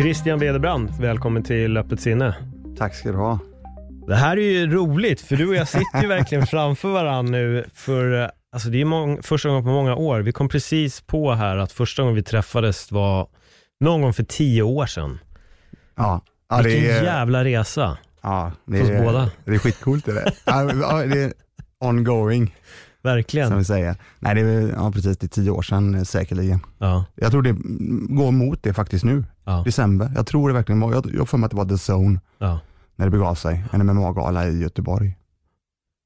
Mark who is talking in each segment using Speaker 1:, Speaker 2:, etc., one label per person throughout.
Speaker 1: Christian Wederbrand, välkommen till Öppet sinne.
Speaker 2: Tack ska du ha.
Speaker 1: Det här är ju roligt, för du och jag sitter ju verkligen framför varandra nu för, eh, alltså det är mång, första gången på många år. Vi kom precis på här att första gången vi träffades var någon gång för tio år sedan.
Speaker 2: Ja, ja
Speaker 1: Vilken
Speaker 2: är,
Speaker 1: jävla resa.
Speaker 2: ja, det
Speaker 1: för oss
Speaker 2: är,
Speaker 1: båda.
Speaker 2: Det är skitcoolt det där. ja, det är ongoing som
Speaker 1: Verkligen.
Speaker 2: vi säger. Nej, det är, ja, precis, det är tio år sedan eh, säkerligen.
Speaker 1: Ja,
Speaker 2: Jag tror det går mot det faktiskt nu,
Speaker 1: ja,
Speaker 2: december. Jag tror det verkligen var, jag jag för mig att det var The Zone
Speaker 1: ja.
Speaker 2: när det begav sig, en MMA-gala i Göteborg.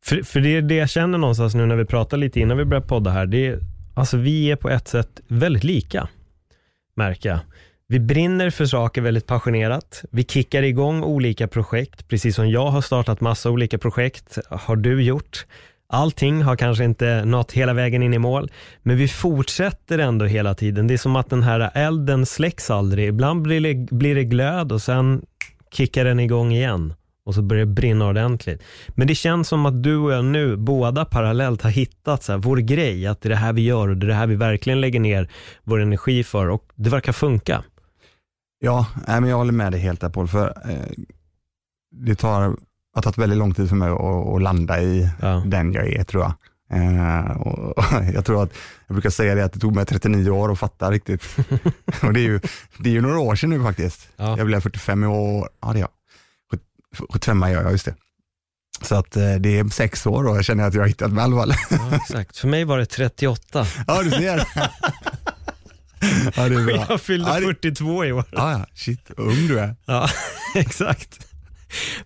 Speaker 1: För, för det det jag känner någonstans nu när vi pratar lite innan vi börjar podda här. Det är, alltså vi är på ett sätt väldigt lika, märker jag. Vi brinner för saker väldigt passionerat. Vi kickar igång olika projekt, precis som jag har startat massa olika projekt, har du gjort. Allting har kanske inte nått hela vägen in i mål, men vi fortsätter ändå hela tiden. Det är som att den här elden släcks aldrig. Ibland blir det, blir det glöd och sen kickar den igång igen och så börjar det brinna ordentligt. Men det känns som att du och jag nu, båda parallellt, har hittat så här, vår grej, att det är det här vi gör och det är det här vi verkligen lägger ner vår energi för och det verkar funka.
Speaker 2: Ja, men jag håller med dig helt där Paul, för eh, det tar, har tagit väldigt lång tid för mig att, att landa i
Speaker 1: Ja.
Speaker 2: den jag är tror jag. Eh, och, och jag tror att, jag brukar säga det att det tog mig 39 år att fatta riktigt. och det är, ju, det är ju några år sedan nu faktiskt.
Speaker 1: Ja.
Speaker 2: Jag blev 45 i år, ja det är jag. Sjut- 75 gör jag, just det. Så att eh, det är sex år och jag känner att jag har hittat mig i alla fall.
Speaker 1: Ja, exakt. För mig var det 38.
Speaker 2: ja du ser. ja det är bra.
Speaker 1: Jag fyllde
Speaker 2: Ja, det-
Speaker 1: 42 i år.
Speaker 2: Ja, ja, shit, ung du är.
Speaker 1: Ja, exakt.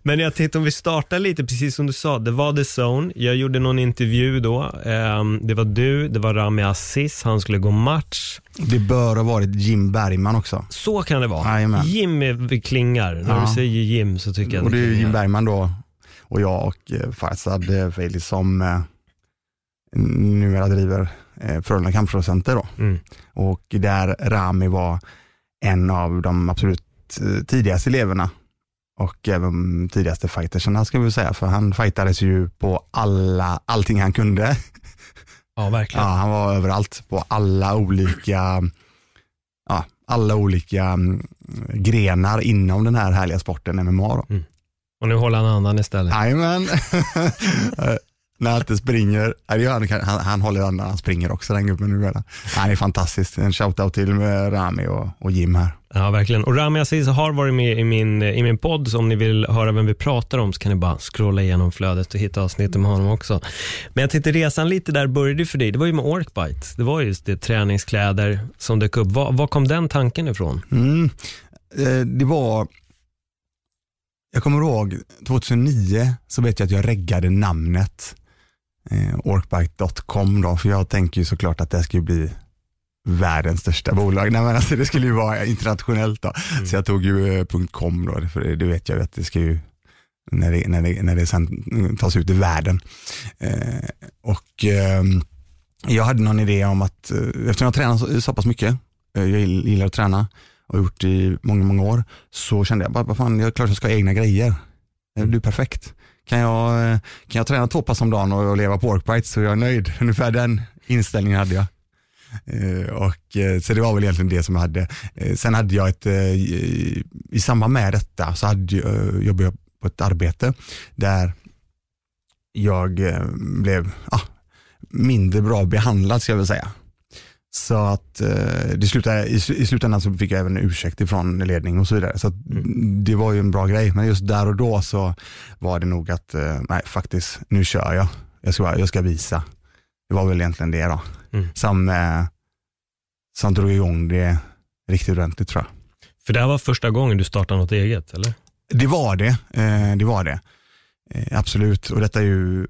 Speaker 1: Men jag tänkte om vi startar lite, precis som du sa, det var The Zone. Jag gjorde någon intervju då. Ehm, Det var du, det var Rami Aziz, han skulle gå match.
Speaker 2: Det bör ha varit Jim Bergman också.
Speaker 1: Så kan det vara.
Speaker 2: Jajamän.
Speaker 1: Jim är- klingar. När
Speaker 2: Ja.
Speaker 1: du säger Jim så tycker jag
Speaker 2: Och det är. Jim Bergman då och jag och eh, Farzad eh, Feili som eh, numera driver Frölunda Kampproducenter då.
Speaker 1: Mm.
Speaker 2: Och där Rami var en av de absolut tidigaste eleverna och även tidigaste fightersarna ska vi säga, för han fightades ju på alla, allting han kunde.
Speaker 1: Ja,
Speaker 2: Ja,
Speaker 1: verkligen.
Speaker 2: han var överallt på alla olika, ja, alla olika mm, grenar inom den här härliga sporten MMA. Då.
Speaker 1: Och nu håller han andan istället.
Speaker 2: Jajamän. Eh, När han inte springer, han, han, han håller andan, han springer också den gubben nu. Han är fantastisk, en shoutout till med Rami och, och Jim här.
Speaker 1: Ja, verkligen. Och Rami Aziz har varit med i min, i min podd, så om ni vill höra vem vi pratar om så kan ni bara scrolla igenom flödet och hitta avsnittet med honom också. Men jag tänkte resan lite där började för dig. Det var ju med Orkbite. Det var just det, träningskläder som dök upp. Var, var kom den tanken ifrån?
Speaker 2: Mm. Eh, Det var, jag kommer ihåg 2009 så vet jag att jag reggade namnet eh, orkbike.com då, för jag tänker ju såklart att det ska bli världens största bolag. Nej, men alltså, det skulle ju vara internationellt då. Så jag tog ju eh, .com då, för det, det vet jag ju att det ska ju, när det, när det, när det sen tas ut i världen. Eh, och ehm, jag hade någon idé om att, eh, eftersom jag tränar så, så pass mycket, eh, jag gillar att träna och gjort det i många, många år, så kände jag bara, vad fan, jag är klart jag ska ha egna grejer. Eh, Du är perfekt. Kan jag, eh, kan jag träna två pass om dagen och, och leva på workbites så jag är nöjd. Ungefär den inställningen hade jag. Eh, och, eh, så det var väl egentligen det som jag hade. Sen hade jag ett, i, i samband med detta så hade, jag- jobbade jag på ett arbete där jag blev ah, mindre bra behandlad ska jag väl säga. Så att eh, det slutade, i, i slutändan så fick jag även en ursäkt ifrån ledning och så vidare. Så att, det var ju en bra grej. Men just där och då så var det nog att, eh, nej faktiskt, nu kör jag. Jag ska, jag ska visa. Det var väl egentligen det då.
Speaker 1: Mm.
Speaker 2: Som, eh, som drog igång det riktigt ordentligt tror jag.
Speaker 1: För det här var första gången du startade något eget, eller?
Speaker 2: Det var det. Eh, det var det. Eh, absolut, och detta är ju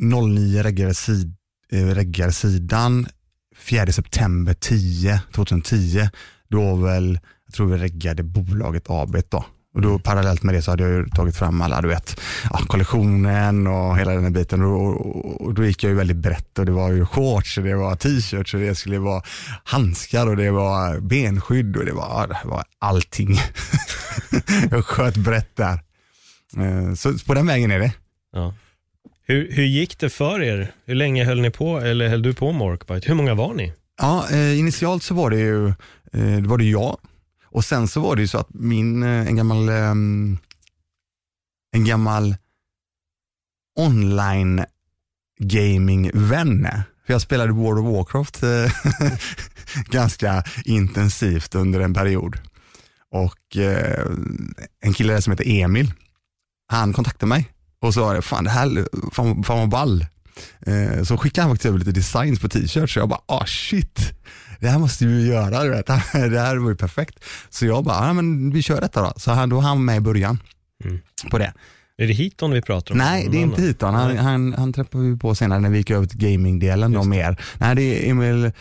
Speaker 2: 09 reggarsid, eh, reggarsidan 4 september 10, 2010. Då väl, jag tror vi reggade bolaget AB då. Och då parallellt med det så hade jag ju tagit fram alla, du vet, ja, kollektionen och hela den här biten. Och, och, och, då gick jag ju väldigt brett och det var ju shorts och det var t-shirts och det skulle vara handskar och det var benskydd och det var, det var allting. jag sköt brett där. Eh, så på den vägen är det.
Speaker 1: Ja. Hur, hur gick det för er? Hur länge höll ni på, eller höll du på med Orkbite? Hur många var ni?
Speaker 2: Ja, eh, initialt så var det ju eh, det var det jag och sen så var det ju så att min, eh, en gammal, eh, en gammal online gaming-vän, för jag spelade World of Warcraft eh, ganska intensivt under en period. Och eh, en kille där som heter Emil, han kontaktade mig och sa, fan det här, fan, fan vad ball. Eh, så skickade han faktiskt över lite designs på t-shirts så jag bara, ah shit, det här måste vi göra, du vet. det här var ju perfekt. Så jag bara, ja men vi kör detta då. Så han, då var han med i början mm. på det.
Speaker 1: Är det Hiton vi pratar om?
Speaker 2: Nej, det är inte Hiton. Han, han, han träffade vi på senare när vi gick över till gamingdelen mer. Nej, det är Emil,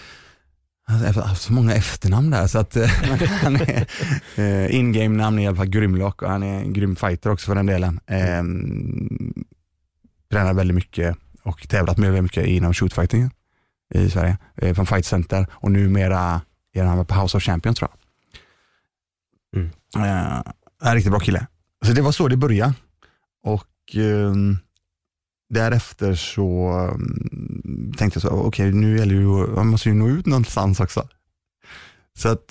Speaker 2: han har så många efternamn där så att han är eh, in-game-namn i alla fall Grymlock och han är en grym fighter också för den delen. Eh, tränar väldigt mycket och tävlat med väldigt mycket inom shootfighting i Sverige, eh, från Fight Center och numera är han på House of Champions tror jag. Mm. Eh, en riktigt bra kille. Så det var så det började. Och eh, därefter så um, tänkte jag så, okej okay, nu gäller det ju, man måste ju nå ut någonstans också. Så att,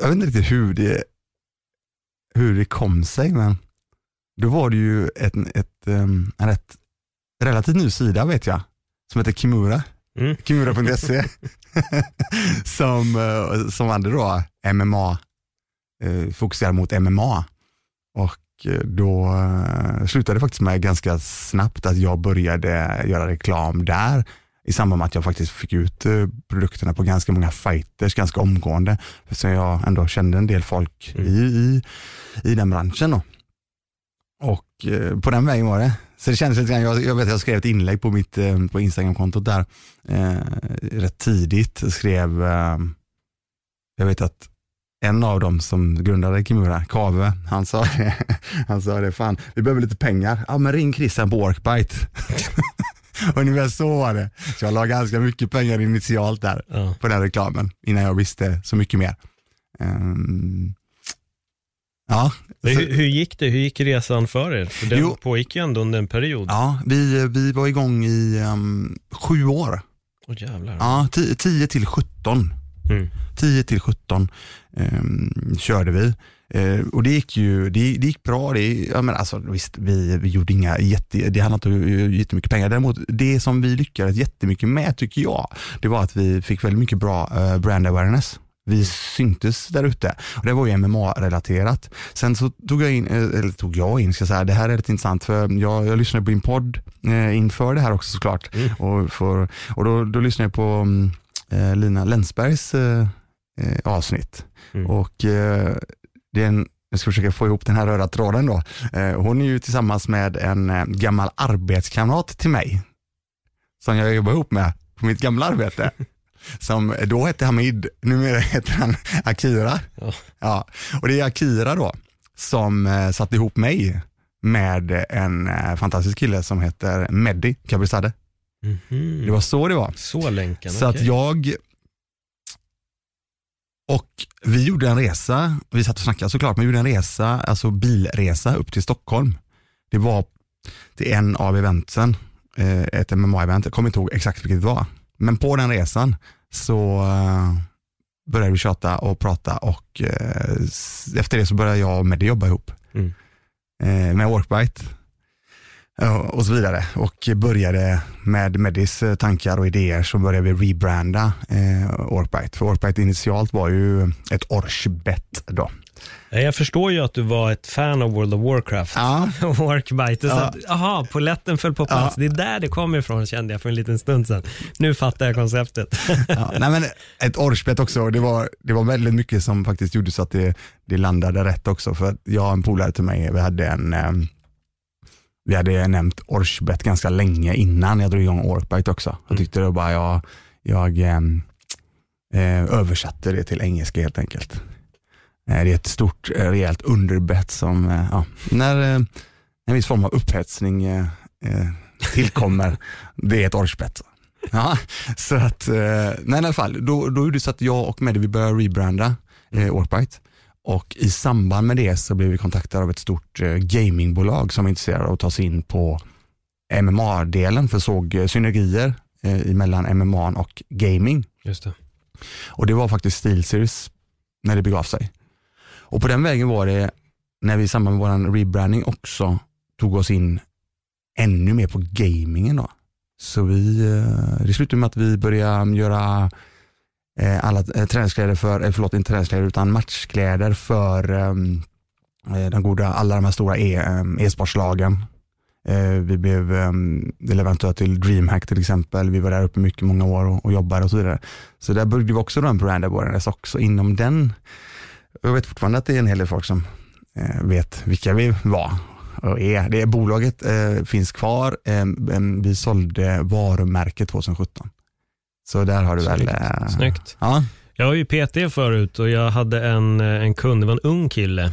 Speaker 2: jag vet inte riktigt hur det, hur det kom sig, men då var det ju ett, ett, um, en rätt relativt ny sida vet jag, som heter Kimura. Mm. Kimura.se. som, eh, som hade då MMA, eh, fokuserad mot MMA. Och eh, då slutade det faktiskt med ganska snabbt att jag började göra reklam där i samband med att jag faktiskt fick ut produkterna på ganska många fighters ganska omgående. Så jag ändå kände en del folk mm. i, i, i den branschen. Då. Och på den vägen var det. Så det kändes lite grann, jag, jag vet jag skrev ett inlägg på mitt eh, på Instagram-kontot där eh, rätt tidigt. Skrev, eh, jag vet att en av dem som grundade Kimura, Kave, han sa det, han sa det, fan vi behöver lite pengar. Ja men ring Christian på Workbite. Ungefär så var det. Så jag la ganska mycket pengar initialt där ja. på den reklamen innan jag visste så mycket mer. Um,
Speaker 1: Ja. Hur, hur, gick det? Hur gick resan för er? För den jo, pågick ju ändå under en period.
Speaker 2: Ja, vi, vi var igång i um, sju år.
Speaker 1: Åh jävlar.
Speaker 2: Ja, 10 till 17. Mm. 10 till 17 um, körde vi. Uh, och det gick ju det, det gick bra. Det, ja, men alltså, visst, vi, vi gjorde inga jätte, det handlade inte om jättemycket pengar. Däremot det som vi lyckades jättemycket med tycker jag, det var att vi fick väldigt mycket bra uh, brand awareness vi syntes där ute. Och det var ju MMA-relaterat. Sen så tog jag in, eh, eller tog jag in, ska jag säga, det här är lite intressant för jag, jag lyssnade på din podd eh, inför det här också såklart. Mm. Och, för, och då, då lyssnade jag på mm, eh, Lina Länsbergs eh, eh, avsnitt. Mm. Och eh, det är en, jag ska försöka få ihop den här röda tråden då. hon är ju tillsammans med en gammal arbetskamrat till mig som jag jobbar ihop med på mitt gamla arbete. som då hette Hamid, numera heter han Akira. Ja. ja. Och det är Akira då som eh, satte ihop mig med en eh, fantastisk kille som heter Meddi Kabrizadeh. Mm -hmm. Det var så det var.
Speaker 1: Så länken,
Speaker 2: Så okay. att jag och vi gjorde en resa, vi satt och snackade såklart, men vi gjorde en resa, alltså bilresa upp till Stockholm. Det var till en av eventen, eh, ett MMA-event, jag kommer inte ihåg exakt vilket det var. Men på den resan så uh, började vi tjata och prata och uh, efter det så började jag och Meddi jobba ihop. Mm. Med Workbite och så vidare. Och började med Medis tankar och idéer så började vi rebranda eh, Workbite. För Workbite initialt var ju ett Orchbet då.
Speaker 1: Jag förstår ju att du var ett fan av World of Warcraft. Ja. Workbite. Ja. aha, poletten föll på plats. Ja. Det är där det kommer ifrån kände jag för en liten stund sedan. Nu fattar jag konceptet.
Speaker 2: Ja, nej men ett orchbett också. Det var, det var väldigt mycket som faktiskt gjorde så att det, det landade rätt också. För jag och en polare till mig, vi hade en, ehm, vi hade nämnt Orsbet ganska länge innan jag drog igång Orkbite också. Jag
Speaker 1: Mm.
Speaker 2: tyckte det bara jag, jag ehm, eh, översatte det till engelska helt enkelt. Eh, det är ett stort eh, rejält underbett som, eh, ja, när eh, en viss form av upphetsning eh, tillkommer, det är ett Orsbet. Ja, så att, nej i alla fall, då, då är det så att jag och Medi vi började rebranda eh, Orkbite. Och i samband med det så blev vi kontaktade av ett stort eh, gamingbolag som är intresserade av att ta sig in på MMA-delen för såg eh, synergier eh, mellan MMA och gaming.
Speaker 1: Just det.
Speaker 2: Och det var faktiskt SteelSeries när det begav sig. Och på den vägen var det när vi i samband med vår rebranding också tog oss in ännu mer på gamingen då. Så vi, det slutade med att vi började göra eh, alla eh, träningskläder för, eh, förlåt inte träningskläder utan matchkläder för ehm, eh, de goda, alla de här stora e, ehm, e-sportslagen. Eh, vi blev ehm, leverantör till DreamHack till exempel. Vi var där uppe mycket, många år och, och jobbade och så vidare. Så där byggde vi också då en brand awareness också inom den. Jag vet fortfarande att det är en hel del folk som eh, vet vilka vi var och är. Det är bolaget finns kvar. Ehm, vi sålde varumärket 2017. Så där har du väl...
Speaker 1: Snyggt.
Speaker 2: Eh,
Speaker 1: Snyggt.
Speaker 2: Ja,
Speaker 1: Jag var ju PT förut och jag hade en, eh, en kund, det var en ung kille.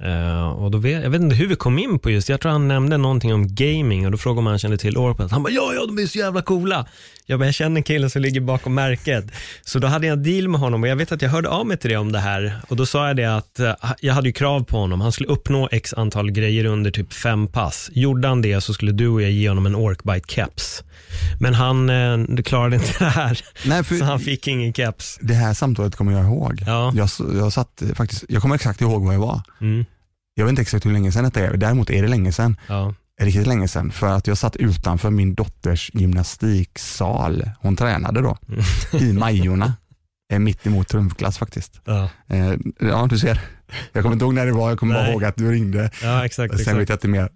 Speaker 1: Eh, och då vet, jag vet inte hur vi kom in på just, jag tror han nämnde någonting om gaming och då frågade om han kände till Orpet. Han bara, ja, ja, de är så jävla coola. Jag bara, jag känner killen som ligger bakom märket. Så då hade jag en deal med honom och jag vet att jag hörde av mig till det om det här. Och då sa jag det att eh, jag hade ju krav på honom. Han skulle uppnå x antal grejer under typ fem pass. Gjorde han det så skulle du och jag ge honom en Orkbite keps. Men han eh, klarade inte det här,
Speaker 2: nej,
Speaker 1: så han fick ingen keps.
Speaker 2: det här samtalet kommer jag ihåg.
Speaker 1: Ja.
Speaker 2: Jag, jag, satt, eh, faktiskt, jag kommer exakt ihåg vad jag var.
Speaker 1: Mm,
Speaker 2: Jag vet inte exakt hur länge sedan det är, däremot är det länge sedan.
Speaker 1: ja.
Speaker 2: Riktigt länge sedan. För att jag satt utanför min dotters gymnastiksal. Hon tränade då. I Majorna. Eh, Mitt emot trumklass faktiskt.
Speaker 1: Ja,
Speaker 2: Eh, Ja, du ser. Jag kommer inte ihåg när det var, jag kommer bara ihåg att du ringde.
Speaker 1: ja exakt.
Speaker 2: Sen
Speaker 1: exakt.
Speaker 2: vet jag inte mer.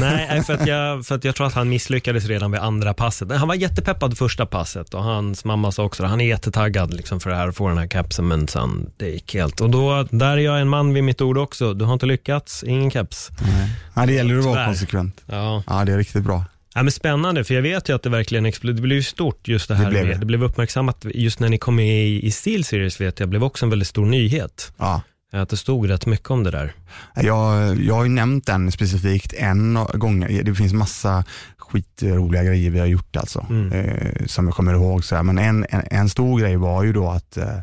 Speaker 1: Nej, för att, jag, för att jag tror att han misslyckades redan vid andra passet. Han var jättepeppad första passet och hans mamma sa också. Han är jättetaggad liksom för det här, att få den här kapsen, men sen det gick helt. Och då, där är jag en man vid mitt ord också. Du har inte lyckats, ingen keps.
Speaker 2: Nej. Ja, det gäller att vara
Speaker 1: Tyvärr.
Speaker 2: konsekvent.
Speaker 1: Ja.
Speaker 2: Ja, det är riktigt bra.
Speaker 1: Ja, men spännande, för jag vet ju att det verkligen exploderade. Det blev ju stort just det här
Speaker 2: Det blev
Speaker 1: med,
Speaker 2: det.
Speaker 1: det blev uppmärksammat just när ni kom med i, i Steel Series vet jag, blev också en väldigt stor nyhet.
Speaker 2: Ja.
Speaker 1: Att det stod rätt mycket om det där.
Speaker 2: Jag, jag har ju nämnt den specifikt en gång. Det finns massa skitroliga grejer vi har gjort alltså.
Speaker 1: Mm.
Speaker 2: Eh, som jag kommer ihåg. Så här. Men en, en, en stor grej var ju då att eh,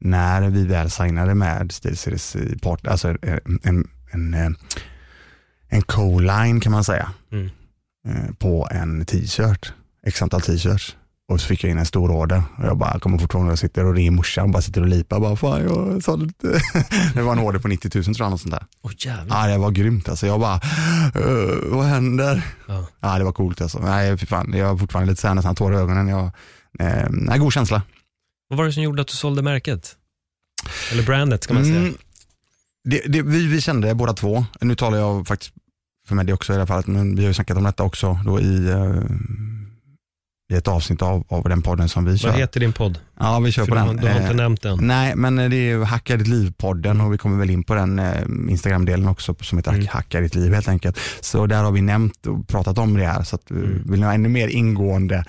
Speaker 2: när vi väl signade med SteelSeries i part, alltså eh, en, en, eh, en co-line kan man säga.
Speaker 1: Mm.
Speaker 2: Eh, på en t-shirt. X antal t-shirts. Och så fick jag in en stor order och jag bara kommer fortfarande jag sitter och ringer morsan och bara sitter och lipar. Bara, Fan, jag sa lite. det var en order på 90 000 tror jag. Något sånt där.
Speaker 1: Jävlar.
Speaker 2: Ja, det var grymt alltså. Jag bara, "Eh, vad händer?
Speaker 1: Ja.
Speaker 2: Ja, det var coolt alltså. Nej, fy fan. Jag har fortfarande lite så här nästan tårar i ögonen. Jag, eh, nej, god känsla.
Speaker 1: Vad var det som gjorde att du sålde märket? Eller brandet ska man säga.
Speaker 2: Mm, det, det, vi, vi kände det båda två. Nu talar jag faktiskt för mig det också i det här fallet, men vi har ju snackat om detta också då i, eh, i ett avsnitt av, av den podden som vi kör.
Speaker 1: Vad heter din podd?
Speaker 2: Ja, vi kör
Speaker 1: För
Speaker 2: på
Speaker 1: du,
Speaker 2: den.
Speaker 1: du har inte
Speaker 2: Eh,
Speaker 1: nämnt den.
Speaker 2: Nej, men det är ju Hacka ditt liv-podden och vi kommer väl in på den eh, Instagram-delen också som heter
Speaker 1: Mm.
Speaker 2: Hacka ditt liv helt enkelt. Så där har vi nämnt och pratat om det här så att eh,
Speaker 1: Mm.
Speaker 2: vill ni ha ännu mer ingående,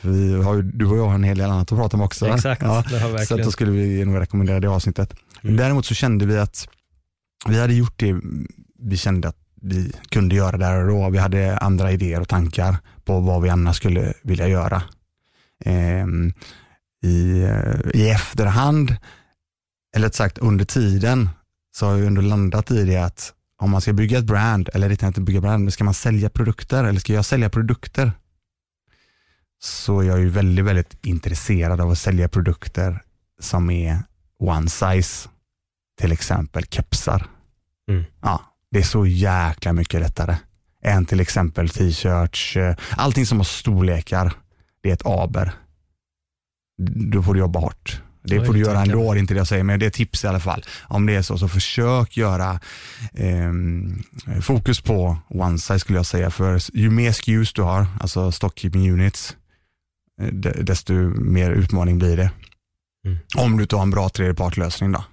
Speaker 2: vi har ju, du och jag har en hel del annat att prata om också.
Speaker 1: Exakt,
Speaker 2: Ja,
Speaker 1: det har
Speaker 2: så att
Speaker 1: verkligen.
Speaker 2: då skulle vi nog rekommendera det avsnittet.
Speaker 1: Mm.
Speaker 2: Däremot så kände vi att vi hade gjort det vi kände att vi kunde göra där och då. Vi hade andra idéer och tankar på vad vi annars skulle vilja göra. Ehm, i, eh, I efterhand, eller rätt sagt under tiden, så har jag ändå landat i det att om man ska bygga ett brand, eller är inte bygga brand, men ska man sälja produkter eller ska jag sälja produkter? Så jag är ju väldigt, väldigt intresserad av att sälja produkter som är one size, till exempel kepsar.
Speaker 1: Mm.
Speaker 2: Ja, det är så jäkla mycket lättare än till exempel t-shirts, eh, allting som har storlekar, det är ett aber. Då får du jobba hårt. Det får du göra ändå, det är inte det jag säger, men det är tips i alla fall. Om det är så, så försök göra ehm, fokus på one size skulle jag säga, för ju mer SKUs du har, alltså stockkeeping units, eh, de- desto mer utmaning blir det.
Speaker 1: Mm.
Speaker 2: Om du inte har en bra tredjepartlösning då.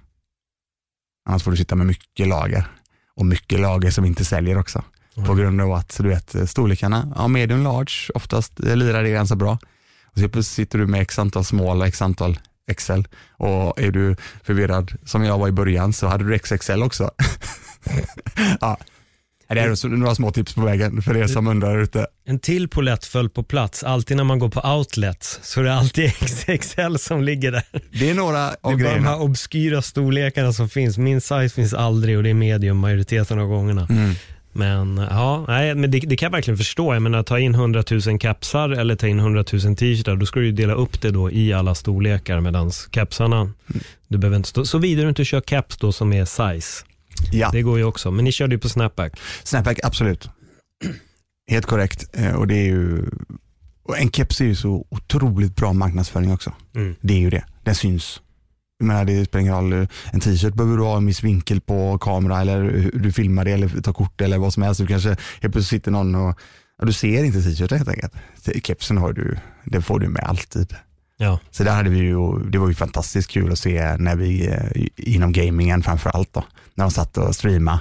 Speaker 2: Annars får du sitta med mycket lager och mycket lager som inte säljer också. på grund av att du vet storlekarna, ja medium large oftast eh, lirar det ganska bra. Och så sitter du med x antal small och x antal XL och är du förvirrad som jag var i början så hade du XXL också. ja. Det är några små tips på vägen för er som undrar ute.
Speaker 1: En till polett föll på plats. Alltid när man går på outlets så är det alltid XXL som ligger där.
Speaker 2: Det är några
Speaker 1: av Det är bara de här obskyra storlekarna som finns. Min size finns aldrig och det är medium majoriteten av gångerna. Mm. Men ja, nej, men det, det, kan jag verkligen förstå. Jag menar, ta in 100 000 kapsar eller ta in 100 000 t-shirtar, då ska du dela upp det då i alla storlekar. Medan kapsarna, mm. du behöver inte stå, såvida du inte kör caps då som är size. Ja. Det går ju också, men ni körde ju på snapback.
Speaker 2: Snapback, absolut. Helt korrekt. Eh, och det är ju, och en keps är ju så otroligt bra marknadsföring också. Mm. Det är ju det, den syns. Jag menar, det spelar ingen roll, en t-shirt behöver du ha en viss vinkel på kamera eller hur du filmar det eller tar kort eller vad som helst. Du kanske helt plötsligt sitter någon och ja, du ser inte t-shirten helt enkelt. Kepsen har du, den får du med alltid. Ja. Så där hade vi ju, det var ju fantastiskt kul att se när vi, eh, inom gamingen framför allt då, när de satt och streamade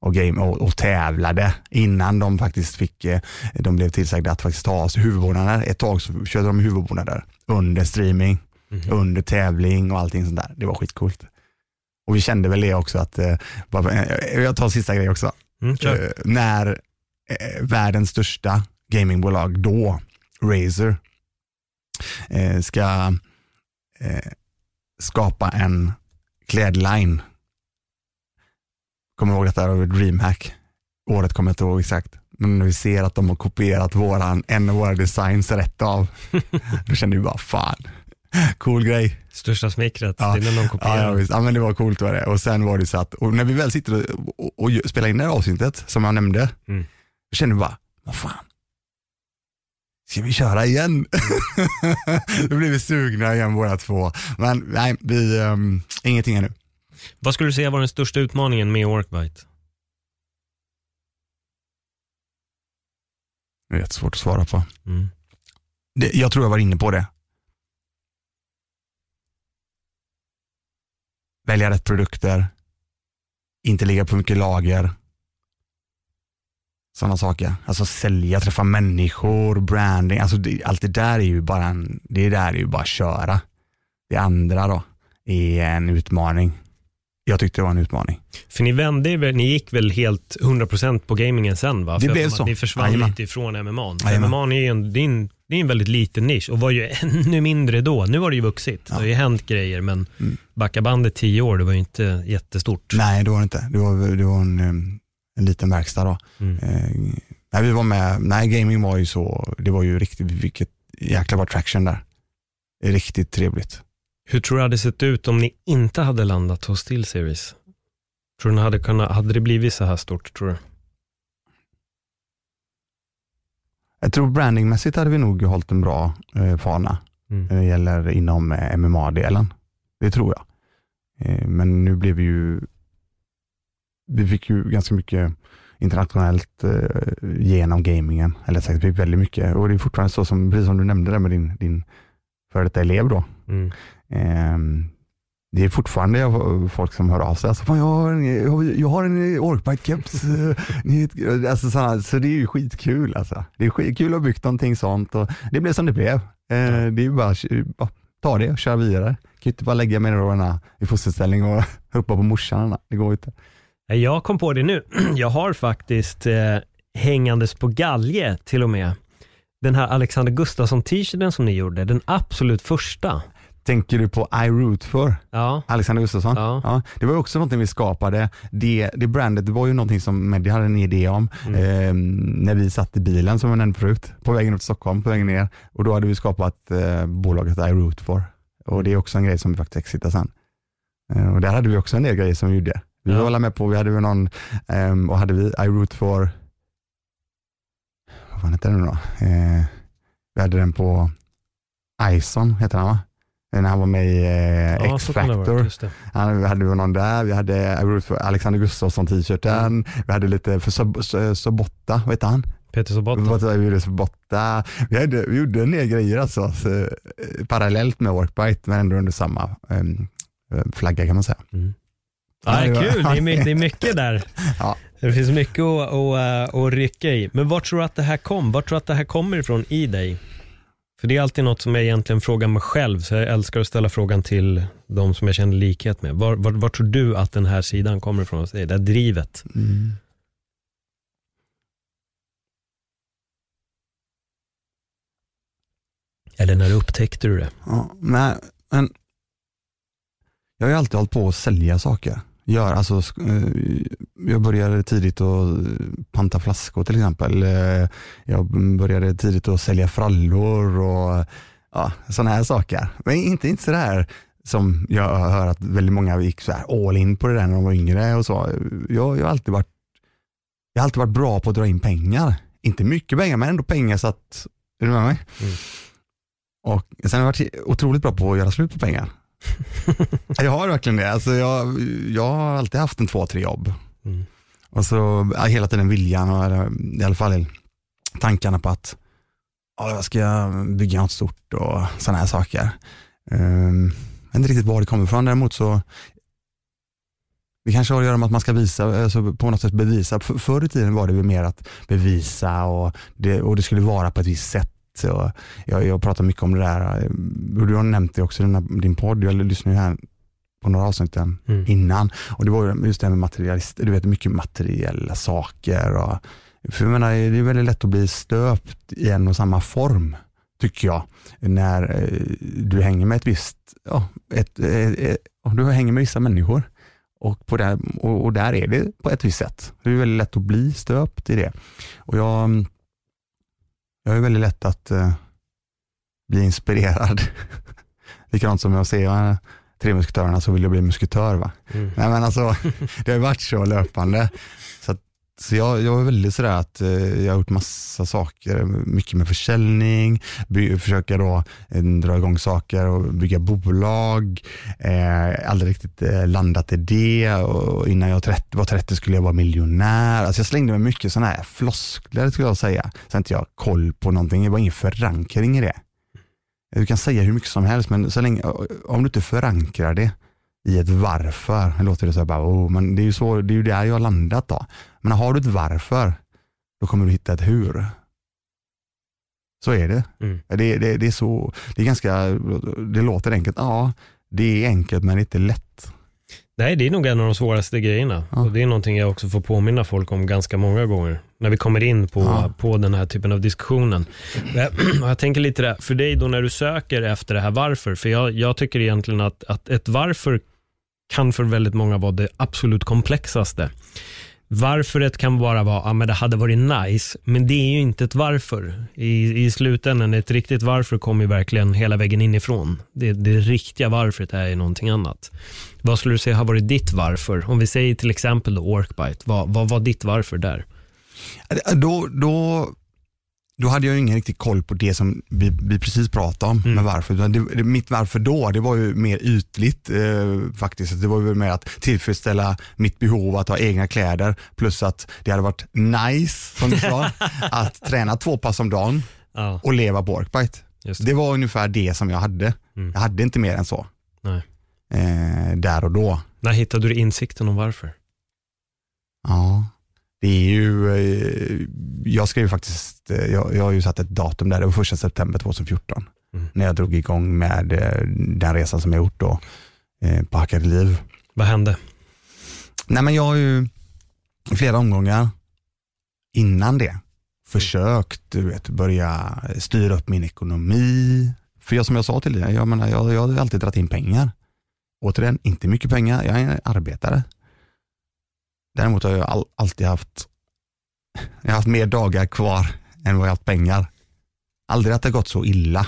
Speaker 2: och, game, och, och, tävlade innan de faktiskt fick, eh, de blev tillsagda att faktiskt ta sig huvudbonader. Ett tag så körde de huvudbonader under streaming, mm under tävling och allting sånt där. Det var skitcoolt. Och vi kände väl det också att, eh, jag tar sista grej också. Mm, när världens största gamingbolag då, Razer, eh, ska eh, skapa en klädline. Kommer ihåg detta över DreamHack. Året kommer jag inte ihåg exakt. Men när vi ser att de har kopierat våran, en av våra designs rätt av, då kände vi bara fan, cool grej.
Speaker 1: Största smickret, ja. det är när de kopierar.
Speaker 2: Ja, ja, ja, men det var coolt var det. Och sen var det så att, och när vi väl sitter och, och, och spelar in det här avsnittet, som jag nämnde, mm. då kände vi bara, vad fan, Ska vi köra igen? Då blir vi sugna igen båda två. Men nej, vi, um, ingenting ännu.
Speaker 1: Vad skulle du säga var den största utmaningen med Workbite?
Speaker 2: Det är jättesvårt att svara på. Mm. Det, jag tror jag var inne på det. Välja rätt produkter, inte ligga på mycket lager, sådana saker. Alltså sälja, träffa människor, branding, alltså det, allt det där är ju bara en, det där är ju bara köra. Det andra då är en utmaning. Jag tyckte det var en utmaning.
Speaker 1: För ni vände ni gick väl helt 100% på gamingen sen va?
Speaker 2: Det För blev så.
Speaker 1: Ni försvann Jajamän. lite ifrån MMA. MMA är ju en, det är en, det är en väldigt liten nisch och var ju ännu mindre då. Nu har det ju vuxit. Ja. Det har ju hänt grejer men mm. backa bandet tio år, det var ju inte jättestort.
Speaker 2: Nej, det var det inte. Det var, det var en en liten verkstad då. Mm. Eh, när vi var med, nej gaming var ju så, det var ju riktigt, vilket jäkla var traction där. Riktigt trevligt.
Speaker 1: Hur tror du det hade sett ut om ni inte hade landat hos Steel Series? Tror du hade, kunnat, hade det blivit så här stort tror du?
Speaker 2: Jag tror brandingmässigt hade vi nog hållit en bra eh, fana mm. när det gäller inom eh, MMA-delen. Det tror jag. Eh, men nu blev vi ju vi fick ju ganska mycket internationellt eh, genom gamingen. Eller sagt, vi fick väldigt mycket. Och det är fortfarande så, som, precis som du nämnde där med din, din före detta elev då. Mm. Eh, det är fortfarande folk som hör av sig. Alltså, jag, har en, jag har en Orkbite-keps. alltså, så, så det är ju skitkul. Alltså. Det är skitkul att ha byggt någonting sånt och det blev som det blev. Eh, det är bara att ta det och köra vidare. Jag kan inte bara lägga mig i fosterställning och hoppa på morsan. Det går inte.
Speaker 1: Jag kom på det nu. Jag har faktiskt eh, hängandes på galge till och med. Den här Alexander Gustafsson-t-shirten som ni gjorde, den absolut första.
Speaker 2: Tänker du på I Root för? Ja. Alexander Gustafsson? Ja. ja. Det var också någonting vi skapade. Det, det brandet det var ju någonting som Meddi hade en idé om mm. eh, när vi satt i bilen som jag nämnde förut, på vägen upp till Stockholm, på vägen ner. Och då hade vi skapat eh, bolaget I Root for. Och det är också en grej som vi faktiskt exitar sen. Eh, och där hade vi också en del grejer som vi gjorde. Vi ja. var med på, vi hade väl någon, um, och hade vi I root for, vad fan heter den nu då? Uh, vi hade den på Ison, heter han va? När han var med i uh, ja, X-Factor. Han, vi hade någon där, vi hade I root for Alexander Gustafsson t-shirten, mm. vi hade lite för Sob Sobotta, vad heter han?
Speaker 1: Peter Sobotta.
Speaker 2: Vi gjorde Sobotta. Vi, hade, vi gjorde en del grejer alltså, så, eh, parallellt med Workbite, men ändå under samma um, flagga kan man säga. Mm.
Speaker 1: Ja,
Speaker 2: Ja,
Speaker 1: kul, det är, mycket, det är mycket där.
Speaker 2: Ja.
Speaker 1: Det finns mycket att, att, att rycka i. Men var tror du att det här kom? Var tror du att det här kommer ifrån i dig? För det är alltid något som jag egentligen frågar mig själv, så jag älskar att ställa frågan till de som jag känner likhet med. Var, var, var tror du att den här sidan kommer ifrån hos dig? Det här drivet?
Speaker 2: Mm.
Speaker 1: Eller när upptäckte du det?
Speaker 2: Ja, men, men jag har ju alltid hållit på att sälja saker. Gör, alltså, eh, jag började tidigt att panta flaskor till exempel. Eh, Jag började tidigt att sälja frallor och ja, sådana här saker. Men inte, inte sådär som jag hör att väldigt många gick så här all in på det där när de var yngre och så. Jag, jag, har alltid varit, jag har alltid varit bra på att dra in pengar. Inte mycket pengar men ändå pengar så att, är du med mig?
Speaker 1: Mm.
Speaker 2: Och sen har jag varit otroligt bra på att göra slut på pengar. jag har verkligen det. Alltså jag, jag har alltid haft en två, tre jobb.
Speaker 1: Mm.
Speaker 2: Och så ja, hela tiden viljan och eller, i alla fall tankarna på att ja, jag ska bygga något stort och sådana här saker. Um, jag vet inte riktigt var det kommer ifrån. Däremot så det kanske har att göra med att man ska visa, alltså på något sätt bevisa. För, förr i tiden var det mer att bevisa och det, och det skulle vara på ett visst sätt. Så jag, jag pratar mycket om det där, du har nämnt det också i din podd, jag lyssnade ju här på några avsnitt
Speaker 1: Mm.
Speaker 2: innan. Och det var ju just det här med materialist, du vet mycket materiella saker. Och, för jag menar, det är väldigt lätt att bli stöpt i en och samma form, tycker jag. När eh, du hänger med ett visst, ja, ett, ett, ett, du hänger med vissa människor. Och, på det, och, och där är det på ett visst sätt. Det är väldigt lätt att bli stöpt i det. Och jag, jag är väldigt lätt att eh, bli inspirerad. Likadant som jag ser eh, Tre musketörerna så vill jag bli musketör. Va?
Speaker 1: Mm.
Speaker 2: Nej, men alltså, det har varit så löpande. Så, jag, jag är väldigt sådär att eh, jag har gjort massa saker, mycket med försäljning, by, försöka då eh, dra igång saker och bygga bolag. Eh, aldrig riktigt eh, landat i det och innan jag 30, var 30 skulle jag vara miljonär. Alltså jag slängde mig mycket sådana här floskler skulle jag säga. Sen inte jag har koll på någonting, det var ingen förankring i det. Du kan säga hur mycket som helst men så länge, eh, om du inte förankrar det i ett varför, låter det så här bara, oh, men det är ju så, det är ju där jag har landat då. Men har du ett varför, då kommer du hitta ett hur. Så är det.
Speaker 1: Mm.
Speaker 2: Det, det, det är så, det är ganska, det låter enkelt, ja, det är enkelt men det är inte lätt.
Speaker 1: Nej, det är nog en av de svåraste grejerna.
Speaker 2: Ja.
Speaker 1: Och det är någonting jag också får påminna folk om ganska många gånger. När vi kommer in på,
Speaker 2: Ja.
Speaker 1: på den här typen av diskussionen. Jag, jag tänker lite där, för dig då när du söker efter det här varför. För jag, jag tycker egentligen att, att ett varför kan för väldigt många vara det absolut komplexaste. Varföret kan bara vara, ja men det hade varit nice, men det är ju inte ett varför. I, i slutändan, ett riktigt varför kommer ju verkligen hela vägen inifrån. Det, det riktiga varföret är ju någonting annat. Vad skulle du säga har varit ditt varför? Om vi säger till exempel då orkbite, vad, vad var ditt varför där?
Speaker 2: Då, då, då hade jag ingen riktig koll på det som vi, vi precis pratade om
Speaker 1: Mm.
Speaker 2: med varför. Det, det, mitt varför då, det var ju mer ytligt eh, faktiskt. Det var ju mer att tillfredsställa mitt behov att ha egna kläder plus att det hade varit nice, som du sa, att träna två pass om dagen
Speaker 1: Ja,
Speaker 2: och leva på Workbite.
Speaker 1: det.
Speaker 2: Det var ungefär det som jag hade.
Speaker 1: Mm.
Speaker 2: Jag hade inte mer än så.
Speaker 1: Nej.
Speaker 2: Eh, där och då.
Speaker 1: När hittade du insikten om varför?
Speaker 2: Ja, det är ju, eh, jag skrev faktiskt, eh, jag, jag har ju satt ett datum där, det var första september 2014.
Speaker 1: Mm.
Speaker 2: När jag drog igång med eh, den resan som jag gjort då på Hackade liv.
Speaker 1: Vad hände?
Speaker 2: Nej men jag har ju i flera omgångar innan det försökt du vet, börja styra upp min ekonomi. För jag, som jag sa till dig, jag, menar, jag, jag har alltid dragit in pengar. Återigen, inte mycket pengar, jag är arbetare. Däremot har jag all, alltid haft, jag har haft mer dagar kvar än vad jag haft pengar. Aldrig att det gått så illa.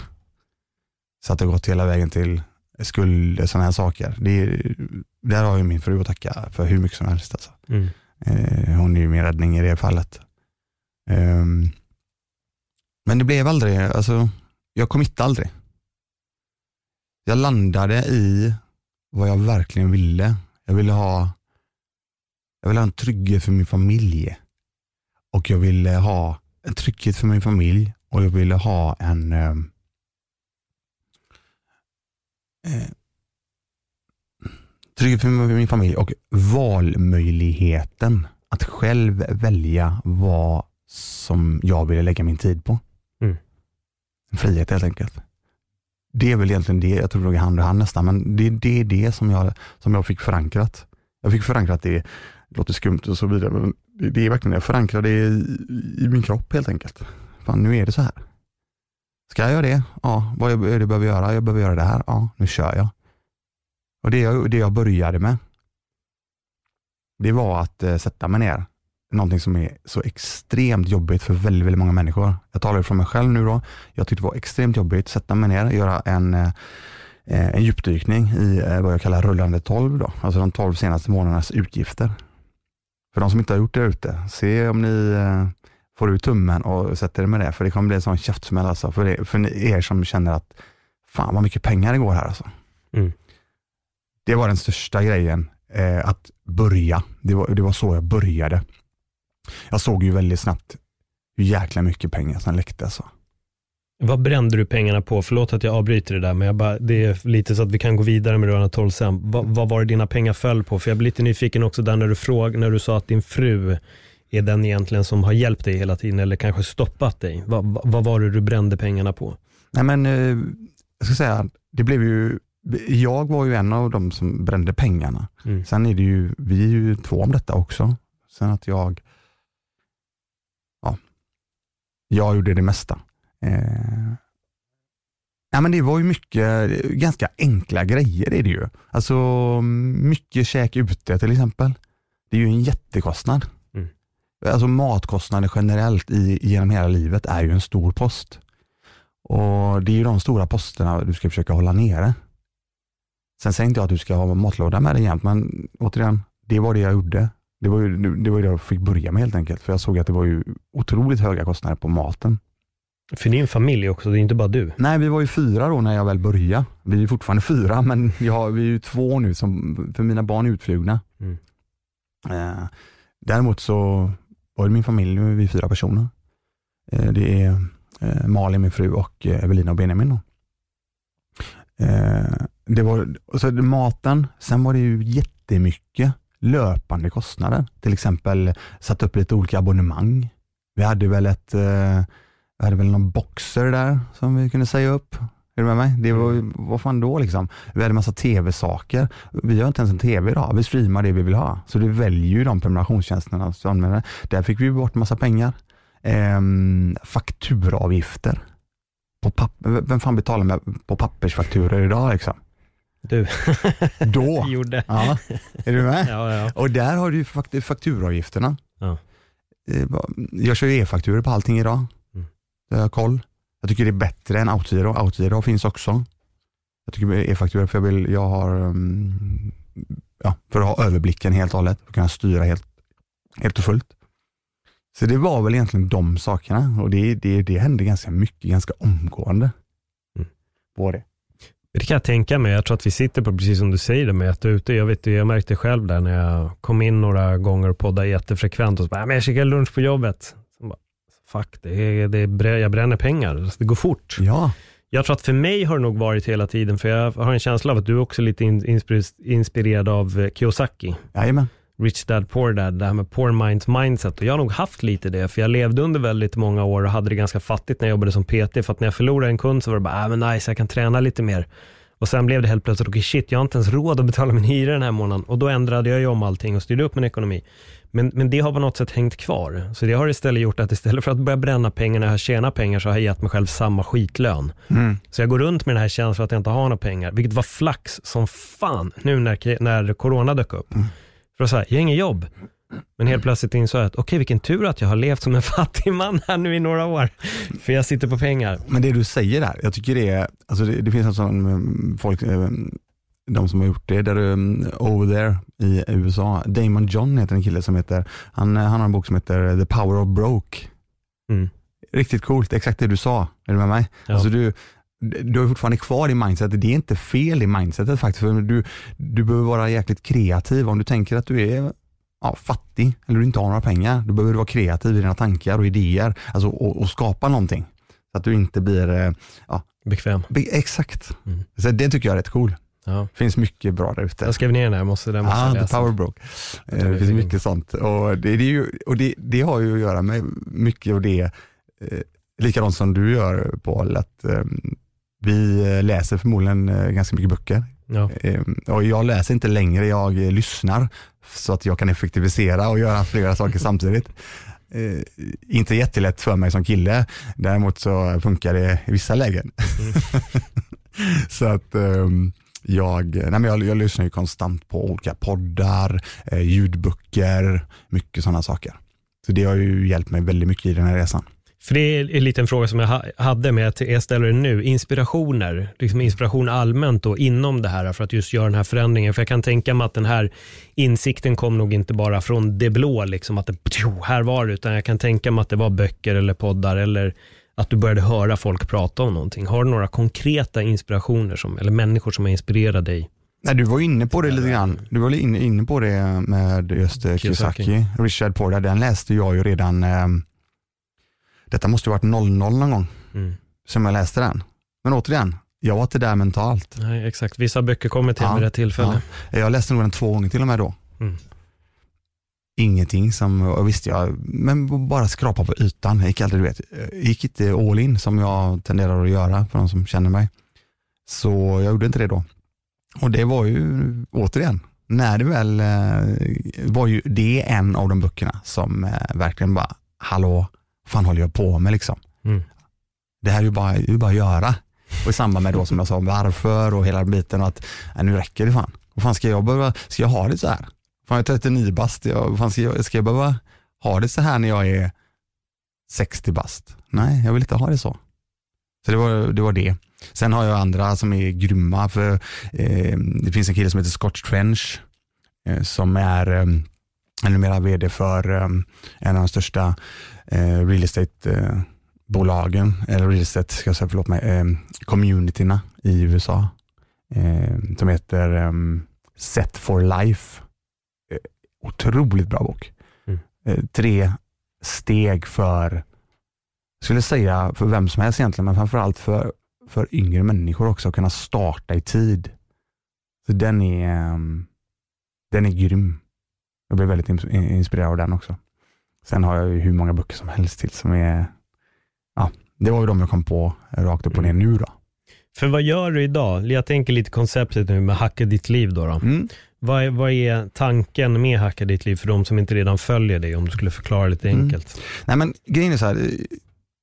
Speaker 2: Så att det gått hela vägen till skuld, sådana här saker. Det, är- där har jag min fru att tacka för hur mycket som helst. Alltså.
Speaker 1: Mm.
Speaker 2: Eh, hon är ju min räddning i det fallet. Ehm, men det blev aldrig, alltså, jag committade aldrig. Jag landade i vad jag verkligen ville. Jag ville ha, jag ville ha en trygghet för min familj. Och jag ville ha en trygghet för min familj och jag ville ha en ehm, eh, Trygghet för min familj och valmöjligheten att själv välja vad som jag ville lägga min tid på.
Speaker 1: Mm.
Speaker 2: Frihet helt enkelt. Det är väl egentligen det, jag tror det går hand i hand nästan, men det, det är det som jag, som jag fick förankrat. Jag fick förankrat det, det låter skumt och så vidare, men det, är verkligen, jag förankrar det i, i min kropp helt enkelt. Fan, nu är det så här. Ska jag göra det? Ja. Vad är det jag behöver göra? Jag behöver göra det här. Ja, nu kör jag. Och det jag, det jag började med, det var att eh, sätta mig ner. Någonting som är så extremt jobbigt för väldigt, väldigt många människor. Jag talar från mig själv nu då. Jag tyckte det var extremt jobbigt att sätta mig ner och göra en, eh, en djupdykning i eh, vad jag kallar rullande 12, då. alltså de 12 senaste månadernas utgifter. För de som inte har gjort det ute, se om ni eh, får ut tummen och sätter er med det, för det kommer bli en sån käftsmäll alltså, för, det, för er som känner att fan vad mycket pengar det går här alltså.
Speaker 1: Mm.
Speaker 2: Det var den största grejen, eh, att börja. Det var, det var så jag började. Jag såg ju väldigt snabbt hur jäkla mycket pengar som läckte alltså.
Speaker 1: Vad brände du pengarna på? Förlåt att jag avbryter det där, men jag bara, det är lite så att vi kan gå vidare med rörande 12 sen. Vad, vad var det dina pengar föll på? För jag blir lite nyfiken också där när du, fråg, när du sa att din fru är den egentligen som har hjälpt dig hela tiden eller kanske stoppat dig. Vad, vad, vad var det du brände pengarna på?
Speaker 2: Nej men, eh, jag ska säga, det blev ju, jag var ju en av de som brände pengarna.
Speaker 1: Mm.
Speaker 2: Sen är det ju, vi är ju två om detta också. Sen att jag, ja, jag gjorde det mesta. Eh, ja, men det var ju mycket, ganska enkla grejer är det ju. Alltså mycket käk ute till exempel. Det är ju en jättekostnad.
Speaker 1: Mm.
Speaker 2: Alltså matkostnader generellt i, genom hela livet är ju en stor post. Och Det är ju de stora posterna du ska försöka hålla nere. Sen säger inte jag att du ska ha matlåda med dig jämt, men återigen, det var det jag gjorde. Det var ju det, var det jag fick börja med helt enkelt, för jag såg att det var ju otroligt höga kostnader på maten.
Speaker 1: För din familj också, det är inte bara du.
Speaker 2: Nej, vi var ju fyra då när jag väl började. Vi är fortfarande fyra, men jag, vi är ju två nu, som, för mina barn är utflugna.
Speaker 1: Mm.
Speaker 2: Eh, däremot så var det min familj, nu är vi fyra personer. Eh, det är eh, Malin, min fru och eh, Evelina och Benjamin. Då. Eh, det var så maten, sen var det ju jättemycket löpande kostnader. Till exempel satt upp lite olika abonnemang. Vi hade väl ett vi hade väl någon boxer där som vi kunde säga upp. Är du med mig? Det var,
Speaker 1: Mm.
Speaker 2: vad fan då liksom? Vi hade massa tv-saker. Vi har inte ens en tv idag. Vi streamar det vi vill ha. Så du väljer ju de prenumerationstjänsterna som använder. Där fick vi bort massa pengar. Ehm, fakturavgifter. På papp- Vem fan betalar med på pappersfakturor idag liksom?
Speaker 1: Du
Speaker 2: Då?
Speaker 1: gjorde.
Speaker 2: ja, är du med?
Speaker 1: Ja, ja.
Speaker 2: Och där har du ju fakt- fakturavgifterna.
Speaker 1: Ja.
Speaker 2: Eh, Jag kör ju e-fakturor på allting idag. Det har jag koll. Jag tycker det är bättre än Autogiro. Autogiro finns också. Jag tycker e-fakturor för jag vill, jag har, um, ja, för att ha överblicken helt och hållet och kunna styra helt, helt och fullt. Så det var väl egentligen de sakerna och det, det, det hände ganska mycket, ganska omgående.
Speaker 1: Mm.
Speaker 2: Var det.
Speaker 1: Det kan jag tänka mig. Jag tror att vi sitter på, precis som du säger, det med att ute. Jag, vet, jag märkte själv där när jag kom in några gånger och poddade jättefrekvent och så bara, "Ja, men jag käkar lunch på jobbet. Fuck, det är, det är, jag bränner pengar. Det går fort.
Speaker 2: Ja,
Speaker 1: Jag tror att för mig har det nog varit hela tiden, för jag har en känsla av att du är också lite in, inspir- inspirerad av eh, Kiyosaki.
Speaker 2: jajamän.
Speaker 1: Rich Dad Poor Dad, det här med poor minds mindset. Och jag har nog haft lite det, för jag levde under väldigt många år och hade det ganska fattigt när jag jobbade som PT. För att när jag förlorade en kund så var det bara, ah, men nice, jag kan träna lite mer. Och sen blev det helt plötsligt, okej shit, jag har inte ens råd att betala min hyra den här månaden. Och då ändrade jag ju om allting och styrde upp min ekonomi. Men, men det har på något sätt hängt kvar. Så det har istället gjort att istället för att börja bränna pengar när jag tjänar pengar så har jag gett mig själv samma skitlön.
Speaker 2: Mm.
Speaker 1: Så jag går runt med den här känslan att jag inte har några pengar, vilket var flax som fan nu när, när corona dök upp. För att säga, jag har inget jobb. Men helt plötsligt insåg jag att okej, vilken tur att jag har levt som en fattig man här nu i några år. För jag sitter på pengar.
Speaker 2: Men det du säger där, jag tycker det är, alltså det, det finns en sån um, folk, um, de som har gjort det, där um, over there i USA, Damon John heter en kille som heter, han, han har en bok som heter The Power of Broke.
Speaker 1: Mm.
Speaker 2: Riktigt coolt, exakt det du sa, är du med mig?
Speaker 1: Ja.
Speaker 2: Alltså du, du är fortfarande kvar i mindsetet, det är inte fel i mindsetet faktiskt, för du, du behöver vara jäkligt kreativ. Om du tänker att du är ja, fattig eller du inte har några pengar, då behöver du vara kreativ i dina tankar och idéer alltså, och, och skapa någonting. Så att du inte blir, eh, ja,
Speaker 1: Bekväm.
Speaker 2: be- exakt.
Speaker 1: Mm.
Speaker 2: Så det tycker jag är rätt cool.
Speaker 1: Ja.
Speaker 2: finns mycket bra där ute.
Speaker 1: Jag skrev ner den här, måste, den måste jag
Speaker 2: The. Power Broke. Eh, Det finns mycket sånt. Och det, det, ju, och det, det har ju att göra med mycket av det, eh, likadant som du gör Paul, att eh, vi läser förmodligen eh, ganska mycket böcker.
Speaker 1: Ja.
Speaker 2: Eh, och jag läser inte längre, jag eh, lyssnar så att jag kan effektivisera och göra flera saker samtidigt. Eh, inte jättelätt för mig som kille, däremot så funkar det i vissa lägen. så att ehm, jag, eh, nej men jag, jag lyssnar ju konstant på olika poddar, eh, ljudböcker, mycket sådana saker. Så det har ju hjälpt mig väldigt mycket i den här resan.
Speaker 1: För det är en liten fråga som jag hade, men jag- jag ställer den nu. Inspirationer, liksom inspiration allmänt då inom det här för att just göra den här förändringen. För jag kan tänka mig att den här insikten kom nog inte bara från det blå, liksom att det, här var det, utan jag kan tänka mig att det var böcker eller poddar eller att du började höra folk prata om någonting. Har du några konkreta inspirationer som, eller människor som har inspirerat dig?
Speaker 2: Nej, du var inne på det lite grann. Du var inne, inne på det med just eh,
Speaker 1: Kiyosaki.
Speaker 2: Kiyosaki. Richard Porter, den läste jag ju redan, eh, detta måste ju varit 00 någon gång
Speaker 1: Mm.
Speaker 2: som jag läste den. Men återigen, jag var inte där mentalt.
Speaker 1: Nej, exakt. Vissa böcker kommer till
Speaker 2: Ja,
Speaker 1: vid rätt tillfälle.
Speaker 2: Jag läste nog den två gånger till och med då.
Speaker 1: Mm.
Speaker 2: Ingenting som, och visst jag, men bara skrapa på ytan. Jag gick aldrig, du vet, jag gick inte all in som jag tenderar att göra för de som känner mig. Så jag gjorde inte det då. Och det var ju, återigen, när det väl eh, var ju det en av de böckerna som eh, verkligen bara, hallå, vad fan håller jag på med liksom?
Speaker 1: Mm.
Speaker 2: Det här är ju bara, är ju bara att göra. Och i samband med då som jag sa varför och hela biten och att nej, nu räcker det fan. Vad fan ska jag behöva, ska jag ha det så här? Fan jag är 39 bast, jag, fan ska, jag, ska jag behöva ha det så här när jag är 60 bast? Nej, jag vill inte ha det så. Så det var det. Var det. Sen har jag andra som är grymma, för eh, det finns en kille som heter Scott Trench eh, som är eh, numera vd för eh, en av de största eh, real estate eh, bolagen, eller real estate, ska jag säga, förlåt mig, eh, communityna i USA. Eh, som heter eh, Set for Life. Otroligt bra bok.
Speaker 1: Mm.
Speaker 2: Eh, tre steg för, jag skulle säga för vem som helst egentligen, men framförallt för, för yngre människor också, att kunna starta i tid. Så den är, eh, den är grym. Jag blev väldigt ins- inspirerad av den också. Sen har jag ju hur många böcker som helst till som är, ja, det var ju de jag kom på rakt upp och ner nu då.
Speaker 1: För vad gör du idag? Jag tänker lite konceptet nu med hacka ditt liv då. då.
Speaker 2: Mm.
Speaker 1: Vad, är, vad är tanken med hacka ditt liv för de som inte redan följer dig? Om du skulle förklara lite
Speaker 2: Mm.
Speaker 1: enkelt.
Speaker 2: Nej men grejen är så här,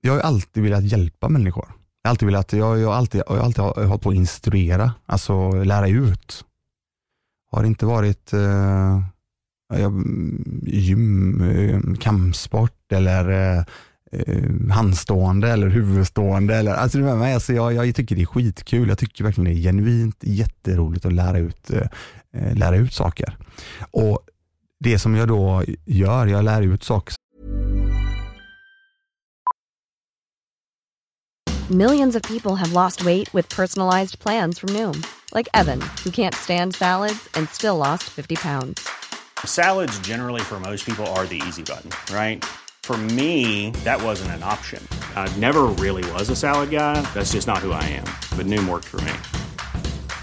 Speaker 2: jag har alltid velat hjälpa människor. Jag har alltid velat, jag, jag har alltid, jag har alltid hållit på att instruera, alltså lära ut. Har det inte varit eh, gym, eh, kampsport eller eh, handstående eller huvudstående. Eller, alltså, med mig, alltså, jag, jag tycker det är skitkul. Jag tycker verkligen det är genuint jätteroligt att lära ut, eh, lära ut saker. Och det som jag då gör, jag lär ut saker
Speaker 3: Millions of people have lost weight with personalized plans from Noom, like Evan, who can't stand salads and still lost 50 pounds.
Speaker 4: Salads, generally, for most people, are the easy button, right? For me, that wasn't an option. I never really was a salad guy. That's just not who I am. But Noom worked for me.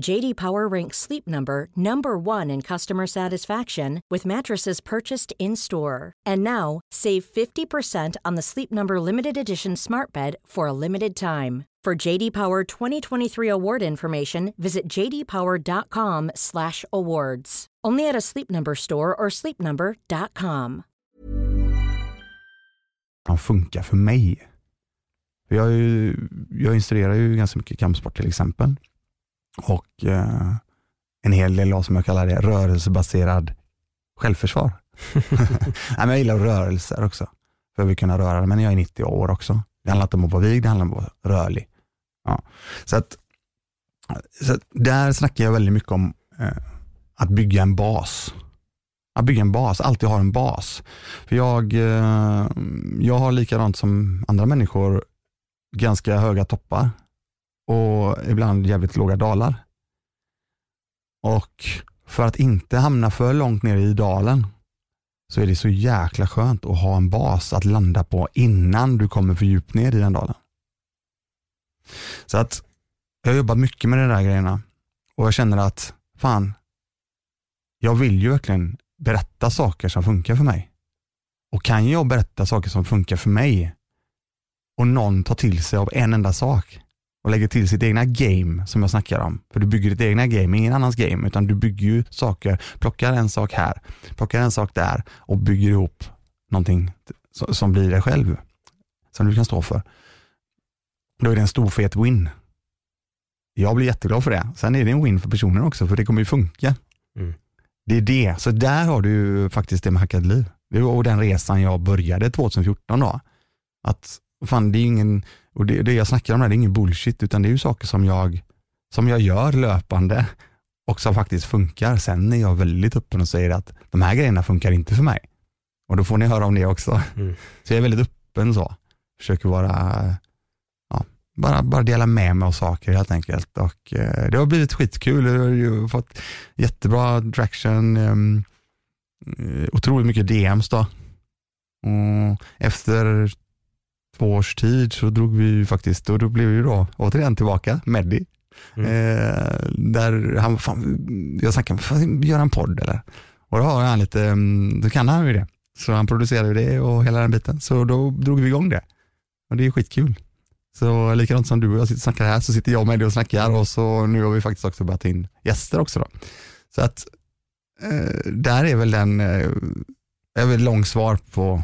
Speaker 5: JD Power ranks Sleep Number number 1 in customer satisfaction with mattresses purchased in-store. And now, save 50% on the Sleep Number limited edition Smart Bed for a limited time. For JD Power 2023 award information, visit jdpower.com/awards. Only at a Sleep Number store or sleepnumber.com.
Speaker 2: som funkar för mig. Jag, jag instruerar ju ganska mycket kampsport till exempel. Och eh, en hel del av som jag kallar det rörelsebaserad självförsvar. Nej, men jag gillar rörelser också. För att vi kunna röra det, men jag är 90 år också. Det handlar inte om att vara vig, det handlar om att vara rörlig. Ja. Så, att, så att där snackar jag väldigt mycket om eh, att bygga en bas. Att bygga en bas, alltid ha en bas. För jag, eh, jag har likadant som andra människor ganska höga toppar och ibland jävligt låga dalar. Och för att inte hamna för långt ner i dalen så är det så jäkla skönt att ha en bas att landa på innan du kommer för djupt ner i den dalen. Så att jag har jobbat mycket med de där grejerna och jag känner att fan, jag vill ju verkligen berätta saker som funkar för mig. Och kan jag berätta saker som funkar för mig och någon tar till sig av en enda sak och lägger till sitt egna game som jag snackar om. För du bygger ditt egna game, ingen annans game, utan du bygger ju saker, plockar en sak här, plockar en sak där och bygger ihop någonting som blir dig själv, som du kan stå för. Då är det en stor fet win. Jag blir jätteglad för det. Sen är det en win för personen också, för det kommer ju funka. Mm. Det är det, så där har du faktiskt det med hackat liv. Det var den resan jag började 2014 då. Att fan, det är ingen, och det, det jag snackar om här, det är ingen bullshit, utan det är ju saker som jag, som jag gör löpande och som faktiskt funkar. Sen är jag väldigt öppen och säger att de här grejerna funkar inte för mig. Och då får ni höra om det också. Mm. Så jag är väldigt öppen så. Försöker vara, ja, bara, bara dela med mig av saker helt enkelt. Och eh, det har blivit skitkul. Jag har fått jättebra traction, um, otroligt mycket DMs då. Och efter två års tid så drog vi faktiskt, och då blev vi då återigen tillbaka, Meddi. Mm. Eh, där han, fan, jag snackade, fan, gör en podd eller? Och då har han lite, mm, då kan han ju det. Så han producerade ju det och hela den biten. Så då drog vi igång det. Och det är skitkul. Så likadant som du och jag sitter och snackar här så sitter jag med dig och snackar och så nu har vi faktiskt också börjat in gäster också då. Så att eh, där är väl den, eh, är väl lång svar på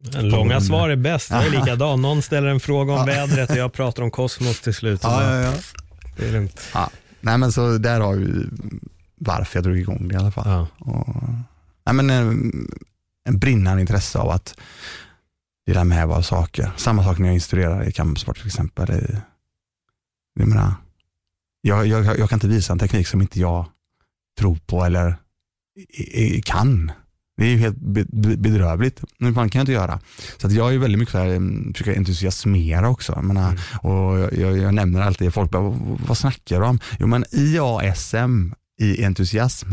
Speaker 1: Långa svar är bäst. Jag är likadan. Någon ställer en fråga om vädret och jag pratar om kosmos till slut.
Speaker 2: Ja, ja, ja.
Speaker 1: Det är lugnt.
Speaker 2: Ja. Nej men så där har vi varför jag drog igång det i alla fall. Ja. Och, nej, men en, en brinnande intresse av att dela med mig av saker. Samma sak när jag instruerar i kampsport till exempel. Jag, menar, jag, jag, jag kan inte visa en teknik som inte jag tror på eller kan. Det är ju helt bedrövligt. Men fan kan jag inte göra. Så att jag är väldigt mycket så här, mm, försöker entusiasmera också. Jag menar, mm. och jag, jag, nämner alltid, folk bara, vad snackar du om? Jo men IASM i entusiasm.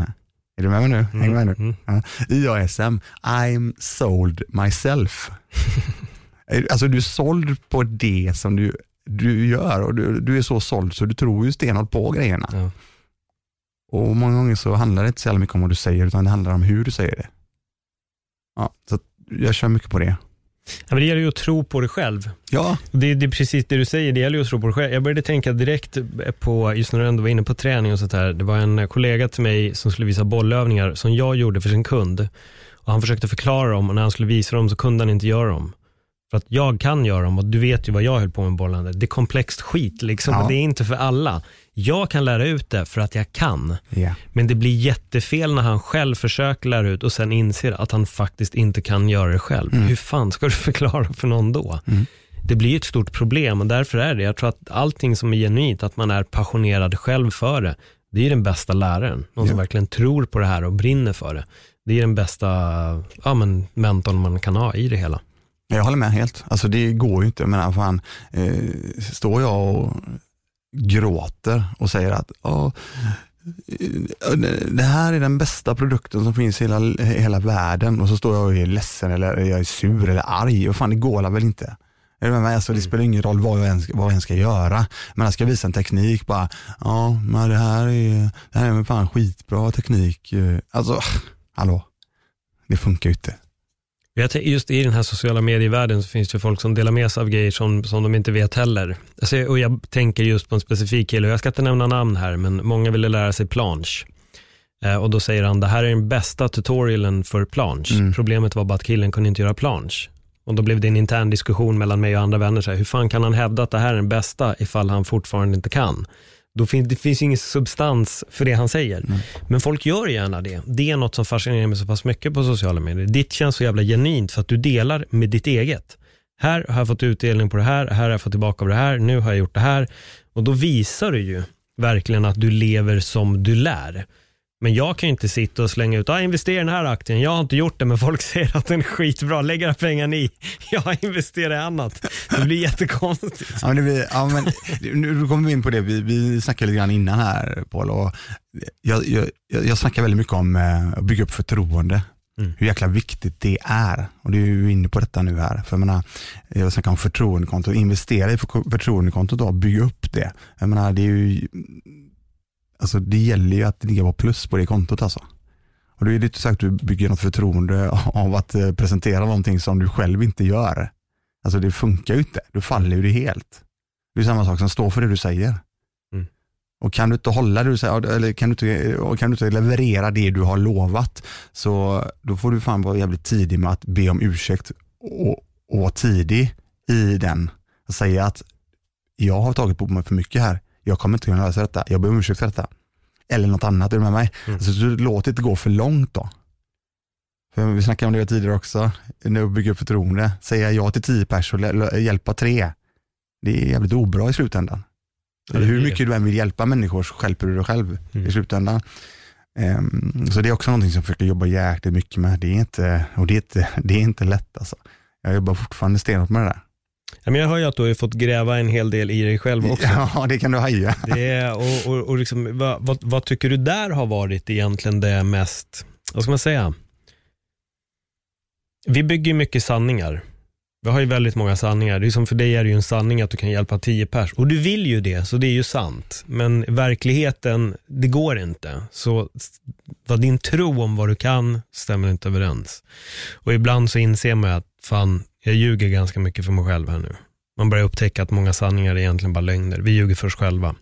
Speaker 2: Är du med mig nu? Häng med nu. Mm. Ja. IASM, I'm sold myself. alltså du är såld på det som du, du gör och du, du är så såld så du tror ju stenhårt på grejerna. Ja. Och många gånger så handlar det inte så mycket om vad du säger utan det handlar om hur du säger det. Ja, så jag kör mycket på det.
Speaker 1: Ja, men det gäller ju att tro på det själv.
Speaker 2: Ja.
Speaker 1: Det, det är precis det du säger, det gäller ju att tro på det själv. Jag började tänka direkt på, just när du ändå var inne på träning och sånt här. Det var en kollega till mig som skulle visa bollövningar som jag gjorde för sin kund. Och Han försökte förklara dem och när han skulle visa dem så kunde han inte göra dem. För att jag kan göra dem och du vet ju vad jag höll på med bollarna. Det är komplext skit liksom ja. det är inte för alla. Jag kan lära ut det för att jag kan.
Speaker 2: Yeah.
Speaker 1: Men det blir jättefel när han själv försöker lära ut och sen inser att han faktiskt inte kan göra det själv. Mm. Hur fan ska du förklara för någon då? Mm. Det blir ett stort problem och därför är det, jag tror att allting som är genuint, att man är passionerad själv för det, det är den bästa läraren. Någon yeah. som verkligen tror på det här och brinner för det. Det är den bästa ja, men, mentorn man kan ha i det hela.
Speaker 2: Jag håller med helt. Alltså det går ju inte. Jag menar, fan, eh, står jag och gråter och säger att oh, det här är den bästa produkten som finns i hela, hela världen och så står jag och är ledsen eller jag är sur eller arg. Och fan, det går väl inte. Alltså, det spelar ingen roll vad jag än, vad jag än ska göra. Men jag ska visa en teknik bara, ja, men det här är, det här är fan skitbra teknik. Alltså, hallå, det funkar ju inte.
Speaker 1: Just i den här sociala medievärlden så finns det folk som delar med sig av grejer som, som de inte vet heller. Alltså, och jag tänker just på en specifik kille, jag ska inte nämna namn här, men många ville lära sig planche. Eh, och då säger han, det här är den bästa tutorialen för planche. Mm. Problemet var bara att killen kunde inte göra planche. Och då blev det en intern diskussion mellan mig och andra vänner. Så här, hur fan kan han hävda att det här är den bästa ifall han fortfarande inte kan? Då finns, det finns ingen substans för det han säger. Mm. Men folk gör gärna det. Det är något som fascinerar mig så pass mycket på sociala medier. Ditt känns så jävla genuint för att du delar med ditt eget. Här har jag fått utdelning på det här, här har jag fått tillbaka av det här, nu har jag gjort det här. Och då visar du ju verkligen att du lever som du lär. Men jag kan ju inte sitta och slänga ut, ah, investera i den här aktien. Jag har inte gjort det, men folk säger att den är skitbra. Lägg era pengar i. Jag har investerat i annat. Det blir jättekonstigt.
Speaker 2: Ja, men det blir, ja, men, nu kommer vi in på det, vi, vi snackade lite grann innan här Paul. Och jag, jag, jag snackar väldigt mycket om eh, att bygga upp förtroende. Mm. Hur jäkla viktigt det är. Och du är ju inne på detta nu här. För jag, menar, jag snackar om förtroendekonto, investera i förtroendekontot och bygga upp det. Jag menar, det är ju alltså det gäller ju att ligga på plus på det kontot alltså. Och då är det inte sagt att du bygger något förtroende av att eh, presentera någonting som du själv inte gör. Alltså det funkar ju inte, du faller ju det helt. Det är samma sak som står för det du säger. Mm. Och kan du inte hålla det du säger, eller kan du, inte, kan du inte leverera det du har lovat, så då får du fan vara jävligt tidig med att be om ursäkt och, och vara tidig i den. Säga att jag har tagit på mig för mycket här jag kommer inte kunna lösa detta, jag ber om ursäkt för detta. Eller något annat, är du med mig? Mm. Alltså, så låt det inte gå för långt då. För vi snackade om det tidigare också, när vi bygger upp förtroende. Säga ja till tio pers och hjälpa tre, det är jävligt obra i slutändan. Ja, hur mycket du än vill hjälpa människor så hjälper du dig själv mm. i slutändan. Um, så det är också någonting som jag försöker jobba jäkligt mycket med. Det är inte, och det är inte, det är inte lätt alltså. Jag jobbar fortfarande stenhårt med det där.
Speaker 1: Ja, men jag hör ju att du har fått gräva en hel del i dig själv också.
Speaker 2: Ja, det kan du haja.
Speaker 1: Det och, och, och liksom, vad, vad, vad, tycker du där har varit egentligen det mest, vad ska man säga? Vi bygger mycket sanningar. Vi har ju väldigt många sanningar. Det är som för dig är det ju en sanning att du kan hjälpa tio pers. Och du vill ju det, så det är ju sant. Men verkligheten, det går inte. Så vad din tro om vad du kan stämmer inte överens. Och ibland så inser man att fan, jag ljuger ganska mycket för mig själv här nu. Man börjar upptäcka att många sanningar är egentligen bara lögner. Vi ljuger för oss själva.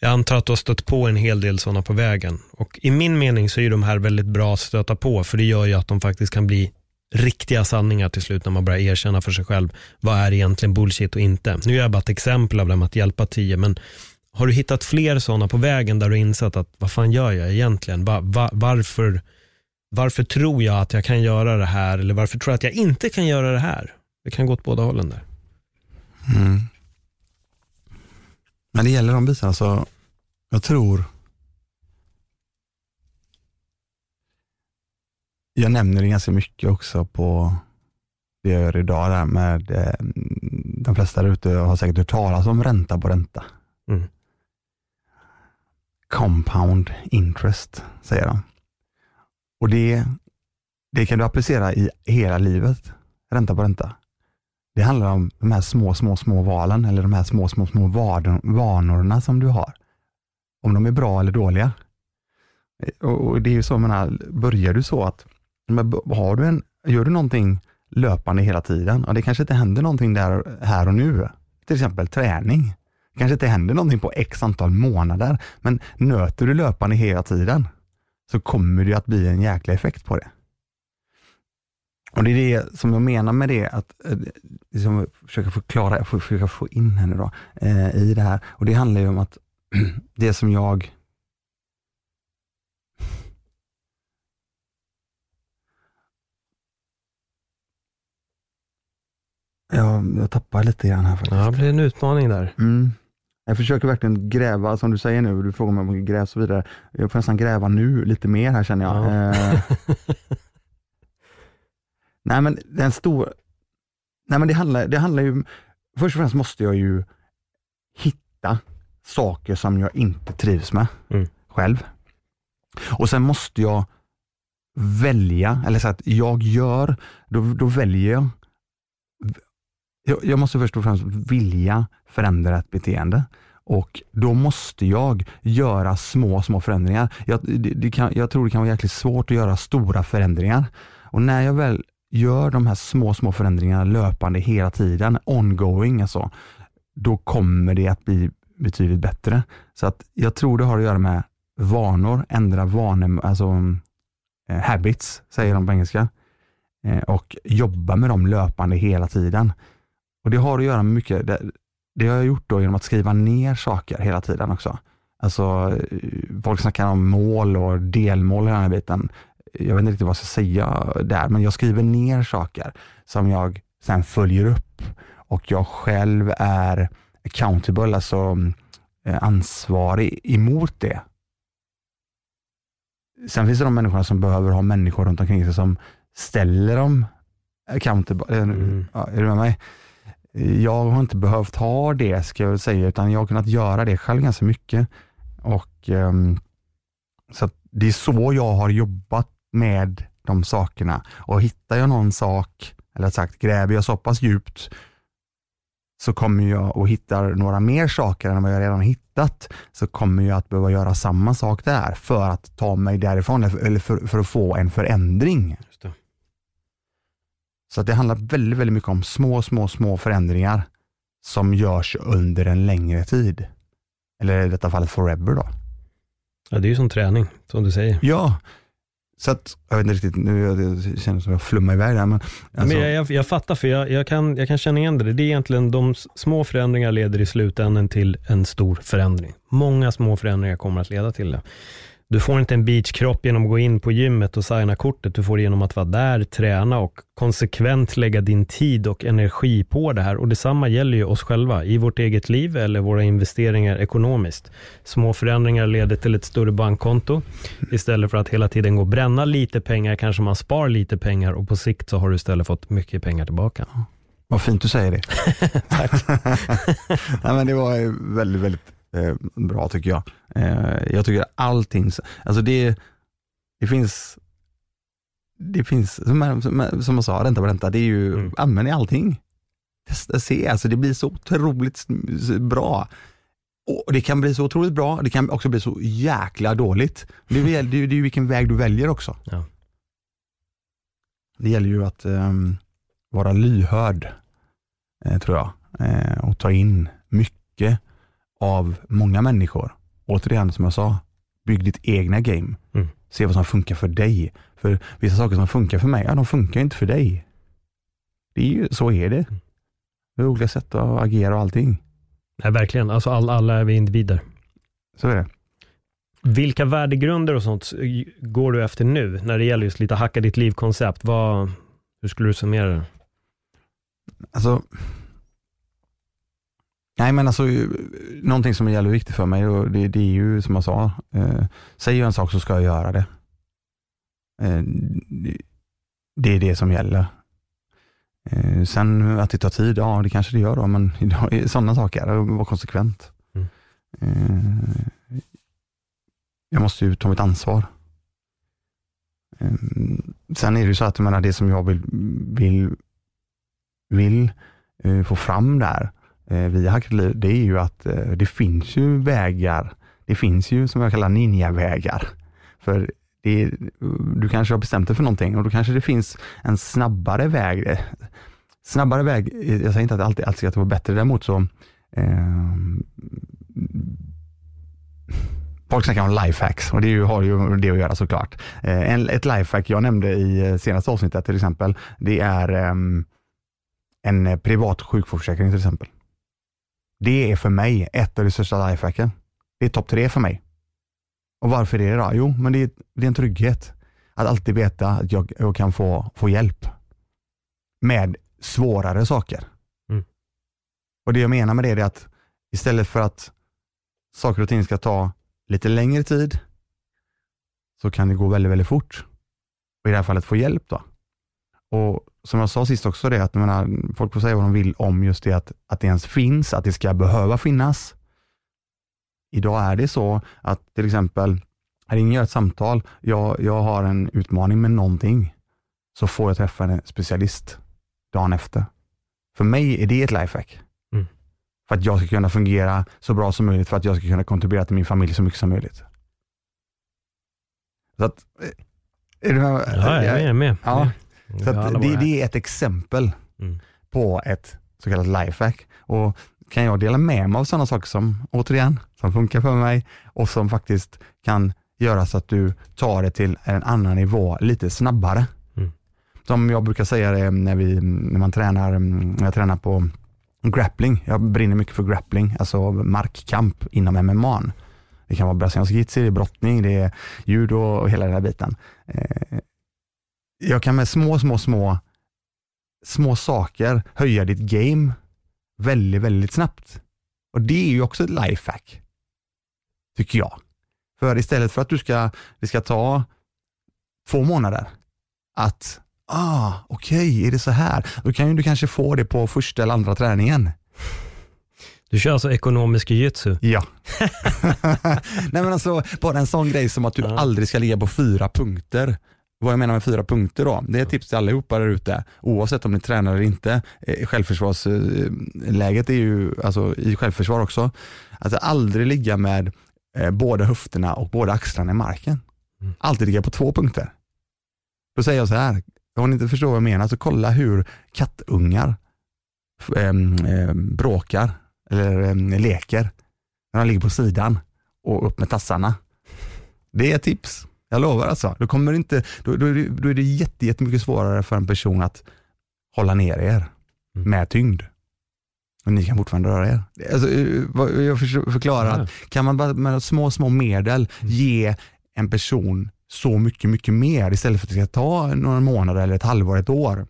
Speaker 1: Jag antar att du har stött på en hel del sådana på vägen. Och i min mening så är de här väldigt bra att stöta på, för det gör ju att de faktiskt kan bli riktiga sanningar till slut när man börjar erkänna för sig själv vad är egentligen bullshit och inte. Nu är jag bara ett exempel av dem att hjälpa tio, men har du hittat fler sådana på vägen där du insett att vad fan gör jag egentligen? Va, va, varför, varför tror jag att jag kan göra det här eller varför tror jag att jag inte kan göra det här? Det kan gå åt båda hållen där.
Speaker 2: Mm. När det gäller de bitarna så, jag tror jag nämner det ganska mycket också på det jag gör idag där med eh, de flesta där ute har säkert hört talas om ränta på ränta. Mm. Compound interest säger de. Och det, det kan du applicera i hela livet, ränta på ränta. Det handlar om de här små, små, små valen eller de här små, små, små vanorna som du har. Om de är bra eller dåliga. Och Det är ju så, menar, börjar du så att har du en, gör du någonting löpande hela tiden, och det kanske inte händer någonting där här och nu. Till exempel träning. Det kanske inte händer någonting på x antal månader, men nöter du löpande hela tiden så kommer det att bli en jäkla effekt på det. Och Det är det som jag menar med det, att liksom, försöka förklara, försöka få in henne då, eh, i det här. Och Det handlar ju om att det som jag Jag, jag tappar lite grann här faktiskt.
Speaker 1: Ja, det blir en utmaning där.
Speaker 2: Mm. Jag försöker verkligen gräva, som du säger nu, du frågar mig om gräv och så vidare. Jag får nästan gräva nu lite mer här känner jag. Ja. Eh. nej men den stora, nej men det handlar, det handlar ju, först och främst måste jag ju hitta saker som jag inte trivs med mm. själv. Och sen måste jag välja, eller så att jag gör, då, då väljer jag jag måste först och främst vilja förändra ett beteende. Och då måste jag göra små, små förändringar. Jag, det, det kan, jag tror det kan vara jäkligt svårt att göra stora förändringar. Och när jag väl gör de här små, små förändringarna löpande hela tiden, ongoing alltså, då kommer det att bli betydligt bättre. Så att jag tror det har att göra med vanor, ändra vanor, alltså eh, habits, säger de på engelska. Eh, och jobba med dem löpande hela tiden. Och Det har att göra med mycket, det, det har jag gjort då genom att skriva ner saker hela tiden också. Alltså, folk snackar om mål och delmål i den här biten. Jag vet inte riktigt vad jag ska säga där, men jag skriver ner saker som jag sen följer upp och jag själv är accountable, alltså eh, ansvarig emot det. Sen finns det de människorna som behöver ha människor runt omkring sig som ställer dem accountable.
Speaker 1: Mm.
Speaker 2: Ja, är du med mig? Jag har inte behövt ha det ska jag säga, utan jag har kunnat göra det själv ganska mycket. Och um, så att Det är så jag har jobbat med de sakerna. Och hittar jag någon sak, eller sagt gräver jag så pass djupt, så kommer jag och hittar några mer saker än vad jag redan hittat, så kommer jag att behöva göra samma sak där för att ta mig därifrån, eller för, för att få en förändring. Så det handlar väldigt, väldigt mycket om små, små, små förändringar som görs under en längre tid. Eller i detta fallet forever då.
Speaker 1: Ja, det är ju som träning, som du säger.
Speaker 2: Ja, så att, jag vet inte riktigt, nu jag känner som jag flummar iväg där, men, alltså,
Speaker 1: Men jag, jag, jag fattar, för jag, jag, kan, jag kan känna igen det. Det är egentligen de små förändringar leder i slutändan till en stor förändring. Många små förändringar kommer att leda till det. Du får inte en beachkropp genom att gå in på gymmet och signa kortet. Du får det genom att vara där, träna och konsekvent lägga din tid och energi på det här. Och detsamma gäller ju oss själva i vårt eget liv eller våra investeringar ekonomiskt. Små förändringar leder till ett större bankkonto. Istället för att hela tiden gå och bränna lite pengar kanske man spar lite pengar och på sikt så har du istället fått mycket pengar tillbaka.
Speaker 2: vad fint du säger det.
Speaker 1: Tack.
Speaker 2: Nej, men det var väldigt, väldigt eh, bra tycker jag. Eh, jag tycker allting, alltså det, det finns, det finns, som, som, som jag sa, ränta på ränta, det är ju,
Speaker 1: Mm.
Speaker 2: använd i allting. Testa, se, alltså det blir så otroligt bra. Och Det kan bli så otroligt bra, det kan också bli så jäkla dåligt. Det är, väl- det är, ju vilken väg du väljer också.
Speaker 1: Ja.
Speaker 2: Det gäller ju att ehm, vara lyhörd, eh, tror jag, eh, och ta in mycket av många människor. Återigen, som jag sa, bygg ditt egna game.
Speaker 1: Mm.
Speaker 2: Se vad som funkar för dig. För vissa saker som funkar för mig, ja, de funkar inte för dig. Det är ju, så är det. Det är olika sätt att agera och allting.
Speaker 1: Nej, verkligen. Alltså all, alla är vi individer.
Speaker 2: Så är det.
Speaker 1: Vilka värdegrunder och sånt går du efter nu när det gäller just lite hacka ditt liv-koncept? Hur skulle du summera det?
Speaker 2: Alltså, nej men alltså, eh, någonting som är jävligt viktigt för mig, och det, det är ju som jag sa, eh, säger jag en sak så ska jag göra det. Eh, det- det är det som gäller. Eh, sen att det tar tid, ja det kanske det gör då, men sådana saker, vara konsekvent.
Speaker 1: Mm.
Speaker 2: Eh, jag måste ju ta mitt ansvar. Eh, sen är det ju så att menar, det som jag vill, vill, vill eh, få fram där Eh, via Hackat liv, det är ju att eh, det finns ju vägar. Det finns ju som jag kallar ninjavägar. För det är, du kanske har bestämt dig för någonting och då kanske det finns en snabbare väg. Eh, Snabbare väg, eh, jag säger inte att det alltid, alltid ska vara bättre, däremot så eh, Folk snackar om lifehacks och det är ju, har ju det att göra såklart. Eh, en, ett lifehack jag nämnde i eh, senaste avsnittet till exempel, det är eh, en privat sjukvårdsförsäkring till exempel. Det är för mig ett av de största lifehacken. Det är topp tre för mig. Och varför är det då? Jo, men det är, det är en trygghet. Att alltid veta att jag, jag kan få, få hjälp med svårare saker.
Speaker 1: Mm.
Speaker 2: Och det jag menar med det är att istället för att saker och ting ska ta lite längre tid så kan det gå väldigt, väldigt fort. Och i det här fallet få hjälp då. Och som jag sa sist också, det att menar, folk får säga vad de vill om just det att, att det ens finns, att det ska behöva finnas. Idag är det så att till exempel, ringer jag ett samtal, jag, jag har en utmaning med någonting, så får jag träffa en specialist dagen efter. För mig är det ett lifehack.
Speaker 1: Mm.
Speaker 2: För att jag ska kunna fungera så bra som möjligt, för att jag ska kunna kontribuera till min familj så mycket som möjligt. Så att, eh, är du med?
Speaker 1: Ja, jag är med.
Speaker 2: Ja. Så det, det är ett exempel
Speaker 1: Mm.
Speaker 2: på ett så kallat lifehack. Och kan jag dela med mig av sådana saker som, återigen, som funkar för mig och som faktiskt kan göra så att du tar det till en annan nivå lite snabbare.
Speaker 1: Mm.
Speaker 2: Som jag brukar säga när, vi, när man tränar, när jag tränar på grappling. Jag brinner mycket för grappling, alltså markkamp inom MMA. Det kan vara brasiliansk jiu-jitsu, det är brottning, det är judo och hela den här biten. Jag kan med små, små, små, små saker höja ditt game väldigt, väldigt snabbt. Och det är ju också ett lifehack. tycker jag. För istället för att du ska, det ska ta två månader, att ah, okej, okay, är det så här? Då kan ju du kanske få det på första eller andra träningen.
Speaker 1: Du kör alltså ekonomisk jujutsu?
Speaker 2: Ja. Nej men alltså, bara en sån grej som att du ja. aldrig ska ligga på fyra punkter. Vad jag menar med fyra punkter då, det är ett tips till allihopa där ute, oavsett om ni tränar eller inte. Eh, självförsvarsläget är ju, alltså i självförsvar också, att aldrig ligga med eh, båda höfterna och båda axlarna i marken. Mm. Alltid ligga på två punkter. Då säger jag så här, om ni inte förstår vad jag menar, så kolla hur kattungar äh, äh, bråkar eller äh, leker när de ligger på sidan och upp med tassarna. Det är tips. Jag lovar alltså. Då, kommer inte, då, då, då är det jätte, jättemycket svårare för en person att hålla ner er mm. med tyngd. Och ni kan fortfarande röra er. Alltså, eh, jag förklarar att kan man bara med små, små medel mm. ge en person så mycket, mycket mer istället för att det ska ta några månader eller ett halvår, ett år.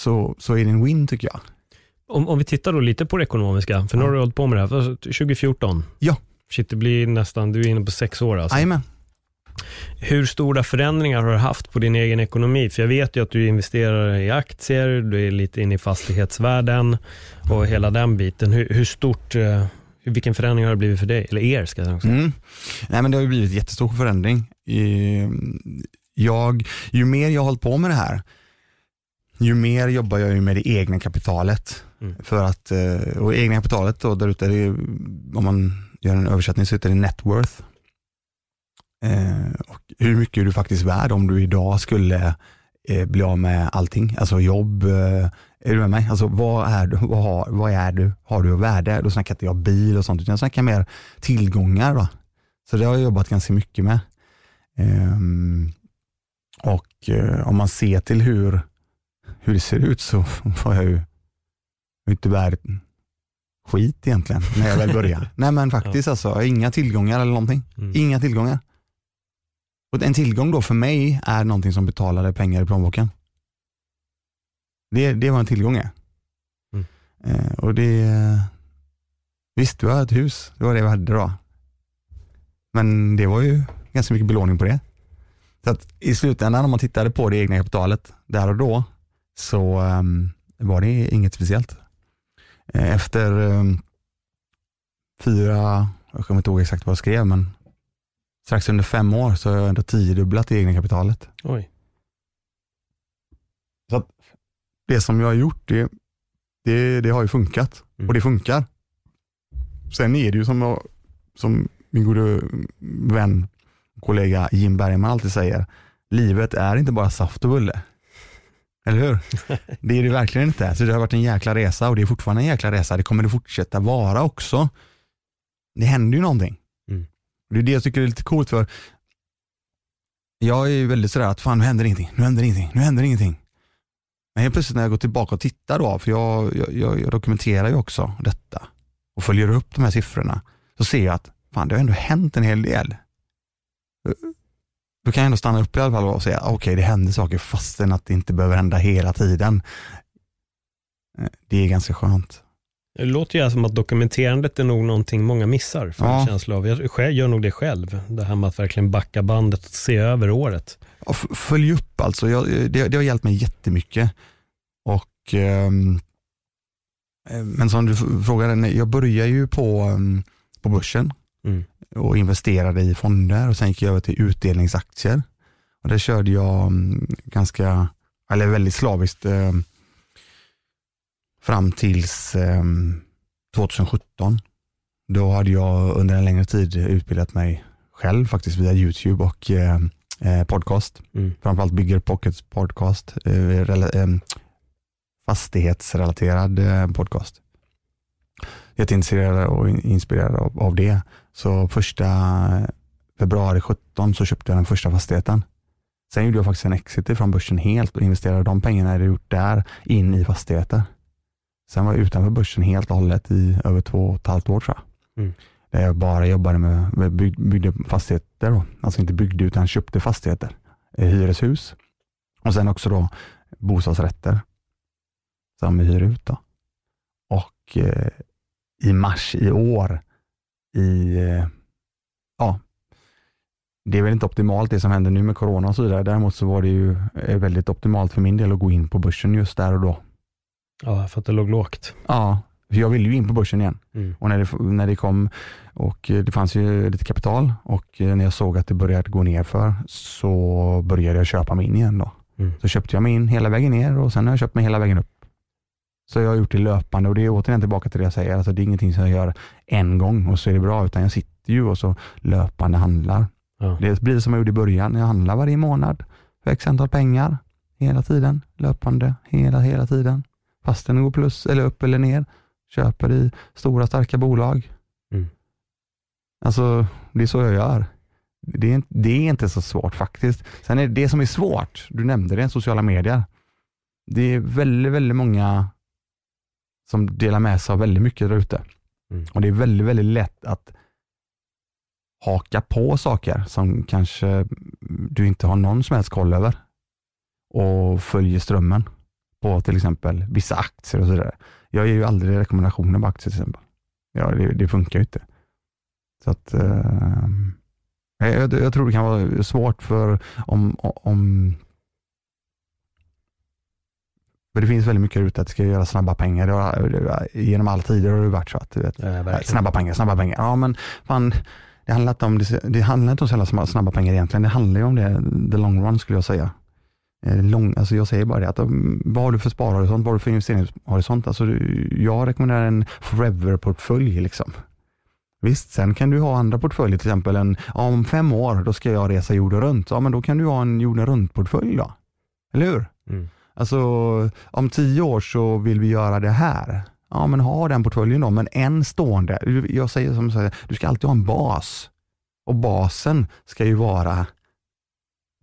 Speaker 2: Så, så är det en win tycker jag.
Speaker 1: Om, om vi tittar då lite på det ekonomiska, för nu har du hållit på med det här, 2014.
Speaker 2: Ja.
Speaker 1: Shit, det blir nästan, du är inne på sex år alltså.
Speaker 2: Jajamän.
Speaker 1: Hur stora förändringar har du haft på din egen ekonomi? För jag vet ju att du investerar i aktier, du är lite inne i fastighetsvärlden och hela den biten. Hur, hur stort, eh, vilken förändring har det blivit för dig? Eller er ska jag säga. Mm.
Speaker 2: Nej, men det har blivit en jättestor förändring. Jag, ju mer jag har hållit på med det här, ju mer jobbar jag ju med det egna kapitalet. Mm. För att, eh, och egna kapitalet då, där ute, om man gör en översättning så heter det net worth. Eh, och hur mycket är du faktiskt värd om du idag skulle eh, bli av med allting, alltså jobb, eh, är du med mig? Alltså vad är du, vad, har, vad är du, har du värde? Då snackar inte jag bil och sånt, utan jag snackar mer tillgångar. Va? Så det har jag jobbat ganska mycket med. Um, och om man ser till hur, hur det ser ut så var jag ju inte värd skit egentligen när jag väl började. Nej men faktiskt alltså, inga tillgångar eller någonting. Mm. Inga tillgångar. Och en tillgång då för mig är någonting som betalade pengar i plånboken. Det, det var en tillgång. Mm. Eh, och det, visst, du har ett hus, det var det vi hade då. Men det var ju ganska mycket belåning på det. Så att i slutändan om man tittade på det egna kapitalet där och då så um, var det inget speciellt. Eh, efter um, fyra, jag kommer inte ihåg exakt vad jag skrev, men strax under fem år så har jag ändå tiodubblat det egna kapitalet.
Speaker 1: Oj.
Speaker 2: Så att det som jag har gjort, det, det, det har ju funkat mm. och det funkar. Sen är det ju som, jag, som min gode vän och kollega Jim Bergman alltid säger, livet är inte bara saft och bulle. Eller hur? Det är det verkligen inte. Så det har varit en jäkla resa och det är fortfarande en jäkla resa. Det kommer det fortsätta vara också. Det händer ju någonting. Det är det jag tycker är lite coolt för jag är ju väldigt sådär att fan nu händer ingenting, nu händer ingenting, nu händer ingenting. Men helt plötsligt när jag går tillbaka och tittar då, för jag, jag, jag dokumenterar ju också detta och följer upp de här siffrorna, så ser jag att fan, det har ändå hänt en hel del. Då kan jag ändå stanna upp i alla fall och säga, okej okay, det händer saker fastän att det inte behöver hända hela tiden. Eh, det är ganska skönt.
Speaker 1: Det låter ju som att dokumenterandet är nog någonting många missar. För ja. en känsla av. Jag gör nog det själv. Det här med att verkligen backa bandet och se över året.
Speaker 2: Ja, följ upp alltså. Jag, det, det, har hjälpt mig jättemycket. Och, um, men som du frågade, jag började ju på, um, på börsen mm. och investerade i fonder och sen gick jag över till utdelningsaktier. Och där körde jag um, ganska, eller väldigt slaviskt fram tills 2017. Då hade jag under en längre tid utbildat mig själv faktiskt via YouTube och eh, eh, podcast. Mm. Framförallt Bigger Pockets podcast, eh, eh, fastighetsrelaterad eh, podcast. Jätteintresserad och inspirerad av, av det. Så första februari 17 så köpte jag den första fastigheten. Sen gjorde jag faktiskt en exit från börsen helt och investerade de pengarna jag gjort där in i fastigheter. Sen var jag utanför börsen helt och hållet i över två och ett halvt år tror jag. Mm. Där jag bara jobbade med, bygg, byggde fastigheter, då. alltså inte byggde utan köpte fastigheter, eh, hyreshus och sen också då bostadsrätter som vi hyr ut. Då. Och eh, i mars i år i, eh, ja, det är väl inte optimalt det som händer nu med corona och så vidare. Däremot så var det ju eh, väldigt optimalt för min del att gå in på börsen just där och då.
Speaker 1: Ja, för att det låg lågt.
Speaker 2: Ja, för jag ville ju in på börsen igen.
Speaker 1: Mm.
Speaker 2: Och när det, när det kom och eh, det fanns ju lite kapital och eh, när jag såg att det började gå ner för så började jag köpa mig in igen då.
Speaker 1: Mm.
Speaker 2: Så köpte jag mig in hela vägen ner och sen har jag köpt mig hela vägen upp. Så jag har gjort det löpande och det är återigen tillbaka till det jag säger, alltså det är ingenting som jag gör en gång och så är det bra, utan jag sitter ju och så löpande handlar.
Speaker 1: Ja.
Speaker 2: Det blir som jag gjorde i början, jag handlar varje månad för x antal pengar hela tiden, löpande, hela, hela tiden. Fast den går plus eller upp eller ner, köper i stora starka bolag.
Speaker 1: Mm.
Speaker 2: Alltså, det är så jag gör. Det är, det är inte så svårt faktiskt. Sen är det, det som är svårt, du nämnde det, sociala medier. Det är väldigt, väldigt många som delar med sig av väldigt mycket där ute.
Speaker 1: Mm.
Speaker 2: Och det är väldigt, väldigt lätt att haka på saker som kanske du inte har någon som helst koll över och följer strömmen på till exempel vissa aktier och så vidare. Jag ger ju aldrig rekommendationer på aktier till exempel. Ja, det, det funkar ju inte. Så att eh, jag, jag tror det kan vara svårt för om, om för det finns väldigt mycket ute att det ska göra snabba pengar. Det har, det, genom alla tider har det varit så att du vet,
Speaker 1: Ja,
Speaker 2: snabba pengar, snabba pengar. Ja men fan, det handlar inte om, det, det handlar inte om så snabba pengar egentligen. Det handlar ju om det, the long run skulle jag säga. Eh, Lång, alltså jag säger bara det, att um, vad har du för sparhorisont, vad har du för investeringshorisont? Alltså, jag rekommenderar en forever-portfölj. Liksom. Visst, sen kan du ha andra portföljer, till exempel en, om fem år, då ska jag resa jorden runt. Ja, men då kan du ha en jorden runt-portfölj då. Eller hur?
Speaker 1: Mm.
Speaker 2: Alltså, om tio år så vill vi göra det här. Ja, men ha den portföljen då, men en stående. Jag säger som säger, du ska alltid ha en bas. Och basen ska ju vara,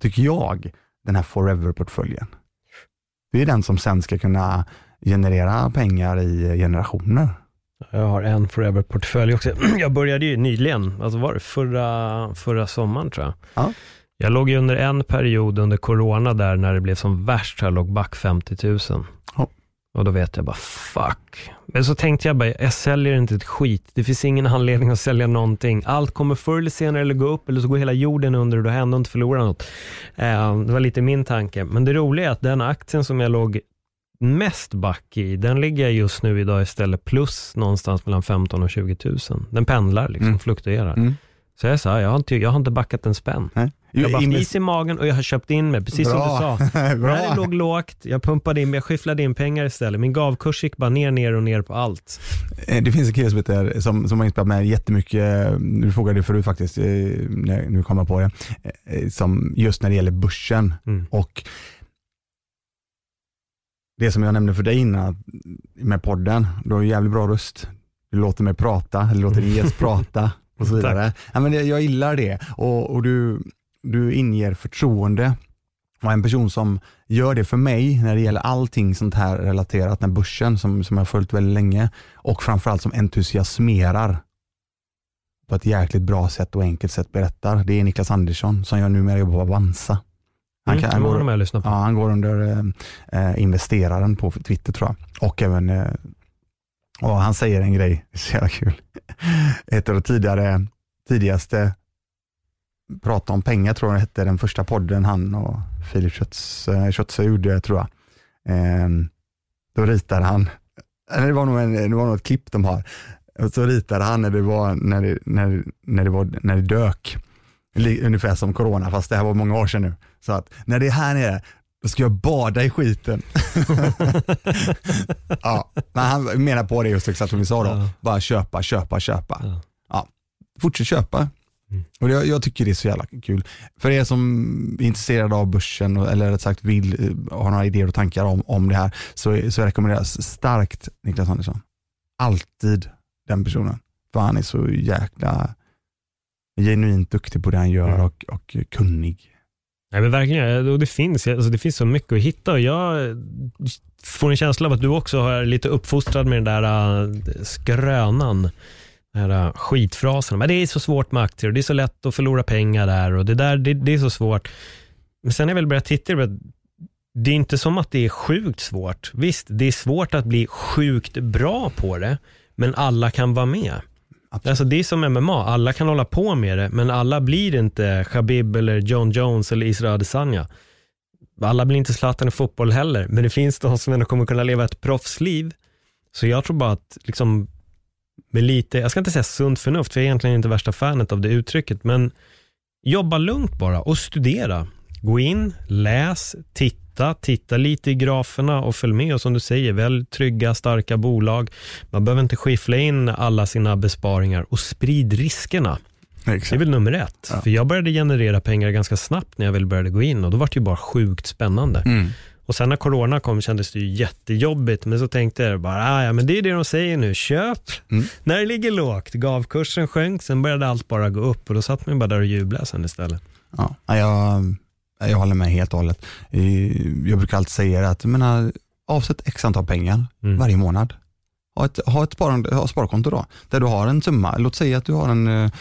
Speaker 2: tycker jag, den här forever-portföljen. Det är den som sen ska kunna generera pengar i generationer.
Speaker 1: Jag har en Forever-portfölj också. Jag började ju nyligen, alltså var det förra, förra sommaren tror jag.
Speaker 2: Ja.
Speaker 1: Jag låg ju under en period under corona där när det blev som värst, jag låg back 50 000.
Speaker 2: Ja.
Speaker 1: Och då vet jag bara, fuck. Men så tänkte jag bara, jag säljer inte ett skit. Det finns ingen anledning att sälja någonting. Allt kommer förr eller senare eller gå upp eller så går hela jorden under och då har jag ändå inte förlorat något. Eh, det var lite min tanke. Men det roliga är att den aktien som jag låg mest back i, den ligger jag just nu idag istället plus någonstans mellan 15 och 20 000. Den pendlar, liksom,
Speaker 2: Mm.
Speaker 1: fluktuerar.
Speaker 2: Mm.
Speaker 1: Så jag sa, jag har inte, jag har inte backat en spänn.
Speaker 2: Nej.
Speaker 1: Jag har is i magen och jag har köpt in mig, precis som du sa.
Speaker 2: Bra.
Speaker 1: När det låg lågt, jag pumpade in, jag skyfflade in pengar istället. Min gavkurs gick bara ner, ner och ner på allt.
Speaker 2: Eh, Det finns en kille som, heter, som, som har inspelat med jättemycket, du frågade det förut faktiskt, eh, nu kommer jag på det, eh, som just när det gäller börsen
Speaker 1: Mm.
Speaker 2: och det som jag nämnde för dig innan med podden, du har ju jävligt bra röst. Du låter mig prata, eller låter din gäst prata och så vidare. Ja, men det- jag gillar det och, och du, du inger förtroende. Och en person som gör det för mig när det gäller allting sånt här relaterat med börsen som, som jag har följt väldigt länge och framförallt som entusiasmerar på ett jäkligt bra sätt och enkelt sätt berättar. Det är Niklas Andersson som jag numera jobbar på Avanza. Han,
Speaker 1: Mm,
Speaker 2: kan, han, går,
Speaker 1: jag
Speaker 2: ja, han går under eh, eh, investeraren på Twitter tror jag. Och även eh, och han säger en grej, det är så jävla kul. Ett av de tidigare, tidigaste prata om pengar tror jag det hette, den första podden han och Filip Schütz- Schütze gjorde tror jag. Eh, då ritade han, eller det var nog, en, det var nog ett klipp de har, och så ritade han när det var, när det, när, när det, var, när det dök, ungefär som corona, fast det här var många år sedan nu. Så att när det är här nere, då ska jag bada i skiten. ja, men han menar på det just exakt som vi sa då, bara köpa, köpa, köpa.
Speaker 1: Ja.
Speaker 2: Ja. Fortsätt köpa.
Speaker 1: Mm.
Speaker 2: Och jag, jag tycker det är så jävla kul. För er som är intresserade av börsen, eller rätt sagt vill eh, ha några idéer och tankar om, om det här, så, så rekommenderas starkt Niklas Andersson. Alltid den personen. För han är så jäkla genuint duktig på det han gör
Speaker 1: Mm.
Speaker 2: och, och kunnig.
Speaker 1: Nej men verkligen, och det finns, alltså det finns så mycket att hitta och jag får en känsla av att du också är lite uppfostrad med den där äh, skrönan, den här äh, skitfrasen. Men det är så svårt med aktier och det är så lätt att förlora pengar där och det där, det, det är så svårt. Men sen har jag väl börjat titta det är inte som att det är sjukt svårt. Visst, det är svårt att bli sjukt bra på det, men alla kan vara med. Alltså det är som MMA, alla kan hålla på med det, men alla blir inte Khabib eller John Jones eller Israel Adesanya. Alla blir inte Zlatan i fotboll heller, men det finns de som ändå kommer kunna leva ett proffsliv. Så jag tror bara att, liksom, med lite, jag ska inte säga sunt förnuft, för jag är egentligen inte värsta fanet av det uttrycket, men jobba lugnt bara och studera. Gå in, läs, titta, titta lite i graferna och följ med. Och som du säger, välj trygga, starka bolag. Man behöver inte skiffla in alla sina besparingar och sprid riskerna. Det är väl nummer ett.
Speaker 2: Ja.
Speaker 1: För jag började generera pengar ganska snabbt när jag väl började gå in och då var det ju bara sjukt spännande.
Speaker 2: Mm.
Speaker 1: Och sen när corona kom kändes det ju jättejobbigt, men så tänkte jag bara, ah, ja men det är det de säger nu, köp
Speaker 2: Mm.
Speaker 1: när det ligger lågt. Gavkursen sjönk, sen började allt bara gå upp och då satt man bara där och jublade sen istället.
Speaker 2: Ja, jag, jag håller med helt och hållet. Eh, Jag brukar alltid säga att menar, avsätt x antal pengar
Speaker 1: Mm.
Speaker 2: varje månad. Ha ett, ha ett sparande, ha sparkonto då, där du har en summa. Låt säga att du har en eh,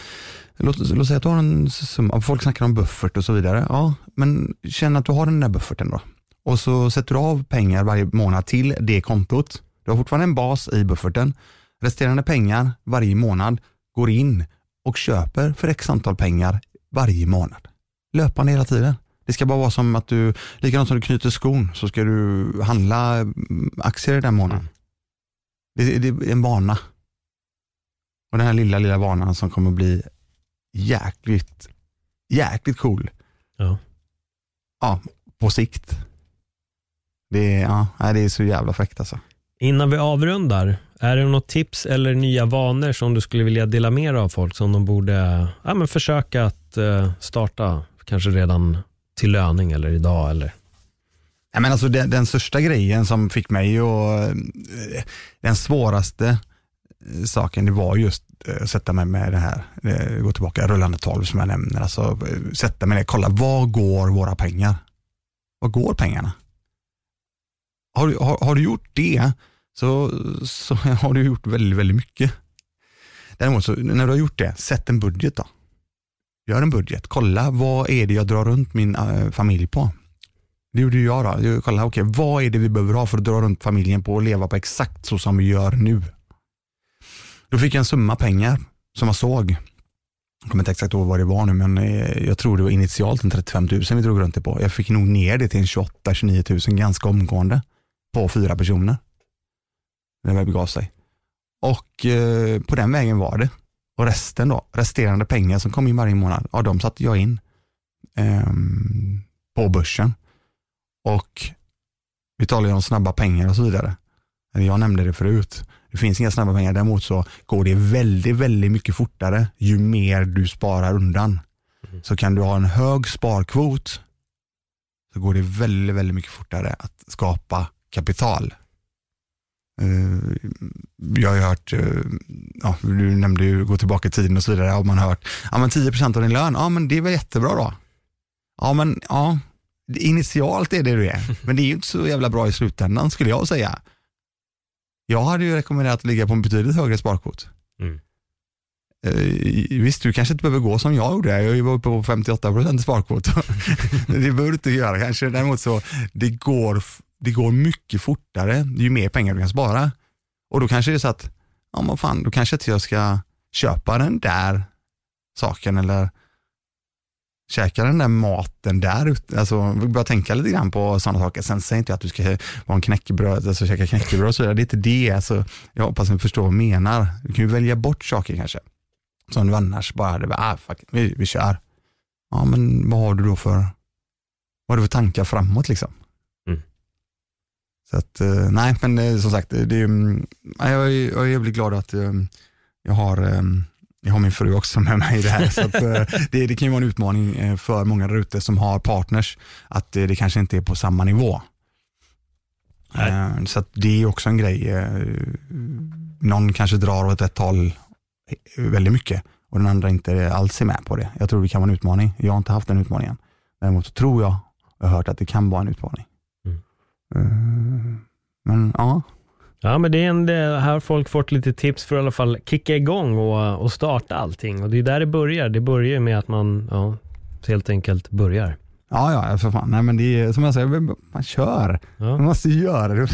Speaker 2: Låt, låt säga att du har en summa, folk snackar om buffert och så vidare. Ja, men känn att du har den där bufferten då. Och så sätter du av pengar varje månad till det kontot. Du har fortfarande en bas i bufferten. Resterande pengar varje månad går in och köper för x antal pengar varje månad. Löpande hela tiden. Det ska bara vara som att du, likadant som du knyter skon, så ska du handla mm, aktier den månaden. Det, det är en vana. Och den här lilla, lilla vanan som kommer bli jäkligt, jäkligt cool.
Speaker 1: Ja.
Speaker 2: Ja, på sikt. Det är, ja, det är så jävla fräckt alltså.
Speaker 1: Innan vi avrundar, är det något tips eller nya vanor som du skulle vilja dela med dig av folk som de borde ja, men försöka att eh, starta, kanske redan till löning eller idag eller?
Speaker 2: Nej, men alltså den, den största grejen som fick mig och den svåraste eh, saken det var just eh, att sätta mig med det här, eh, gå tillbaka, rullande 12 som jag nämner, alltså eh, sätta mig ner, kolla var går våra pengar? Var går pengarna? Har du, har, har du gjort det så, så har du gjort väldigt, väldigt mycket. Däremot så när du har gjort det, sätt en budget då. Gör en budget, kolla vad är det jag drar runt min äh, familj på? Det gjorde jag då. Jag kollade, okay, vad är det vi behöver ha för att dra runt familjen på och leva på exakt så som vi gör nu? Då fick jag en summa pengar som jag såg. Jag kommer inte exakt ihåg vad det var nu, men eh, jag tror det var initialt en 35 000 vi drog runt det på. Jag fick nog ner det till en 28-29 000 ganska omgående på fyra personer. Det väl begav sig. Och eh, på den vägen var det. Och resten då, resterande pengar som kom in varje månad, ja de satte jag in ehm, på börsen. Och vi talar ju om snabba pengar och så vidare. Jag nämnde det förut. Det finns inga snabba pengar. Däremot så går det väldigt, väldigt mycket fortare ju mer du sparar undan. Så kan du ha en hög sparkvot så går det väldigt, väldigt mycket fortare att skapa kapital. Eh, Jag har ju hört, eh, ja, du nämnde ju gå tillbaka i tiden och så vidare, har man hört, ja men 10% av din lön, ja men det är väl jättebra då. Ja men ja, initialt är det det är, men det är ju inte så jävla bra i slutändan skulle jag säga. Jag hade ju rekommenderat att ligga på en betydligt högre sparkvot.
Speaker 1: Mm.
Speaker 2: Eh, Visst, du kanske inte behöver gå som jag gjorde. Jag var uppe på 58% i sparkvot. det behöver du inte göra kanske. Däremot så, det går, det går mycket fortare ju mer pengar du kan spara. Och då kanske det är så att, ja men fan, då kanske inte jag ska köpa den där saken eller käka den där maten där ute. Alltså, börja tänka lite grann på sådana saker. Sen säger inte jag att du ska vara en knäckebröd, alltså käka knäckebröd och så vidare. Det är inte det. Alltså, jag hoppas ni förstår vad jag menar. Du kan ju välja bort saker kanske. Som du annars bara hade, ah, fuck, vi, vi kör. Ja, men vad har du då för, vad har du för tankar framåt liksom? Så att, eh, nej, men eh, som sagt, det, är, mm, ja, jag, är, jag är jävligt glad att eh, jag har jag har min fru också med mig i det här. Så att, det, det kan ju vara en utmaning för många där ute som har partners, att det kanske inte är på samma nivå.
Speaker 1: Nej.
Speaker 2: Så det är också en grej. Någon kanske drar åt ett håll väldigt mycket och den andra inte alls är med på det. Jag tror det kan vara en utmaning. Jag har inte haft den utmaningen. Däremot tror jag, jag har hört att det kan vara en utmaning.
Speaker 1: Mm.
Speaker 2: Eh, Men ja,
Speaker 1: Ja, men det är en, här har folk fått lite tips för att i alla fall kicka igång och, och starta allting. Och det är där det börjar. Det börjar med att man ja, helt enkelt börjar.
Speaker 2: Ja, ja, för fan. Nej, men det är som jag säger, man kör.
Speaker 1: Ja.
Speaker 2: Man måste ju göra det.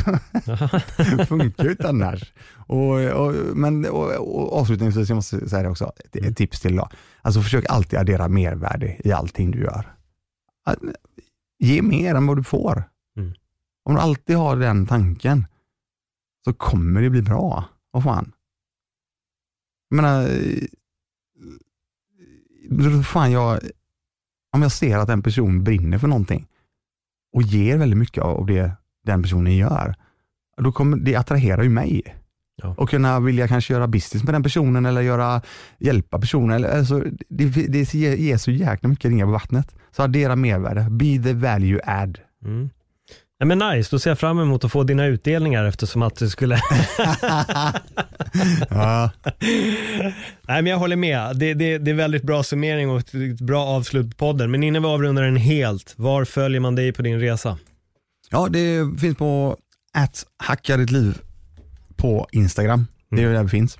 Speaker 2: det funkar ju inte annars. Och, och, men och, och avslutningsvis, jag måste säga det också, ett, ett tips till då. Alltså försök alltid addera mervärde i allting du gör. Ge mer än vad du får.
Speaker 1: Mm.
Speaker 2: Om du alltid har den tanken så kommer det bli bra. Vad fan. Jag menar, eh, fan jag, om jag ser att en person brinner för någonting och ger väldigt mycket av det den personen gör, då kommer det attraherar ju mig.
Speaker 1: Ja.
Speaker 2: Och kunna vilja kanske göra business med den personen eller göra, hjälpa personen. Eller, alltså, det, det ger så jäkla mycket ringar på vattnet. Så addera mervärde, be the value add.
Speaker 1: Mm. Ja, men nice, då ser jag fram emot att få dina utdelningar eftersom att du skulle...
Speaker 2: Ja.
Speaker 1: Nej men jag håller med. Det, det, det är väldigt bra summering och ett bra avslut på podden. Men innan vi avrundar den helt, var följer man dig på din resa?
Speaker 2: ja, det finns på att hacka ditt liv på Instagram. Det är där vi finns.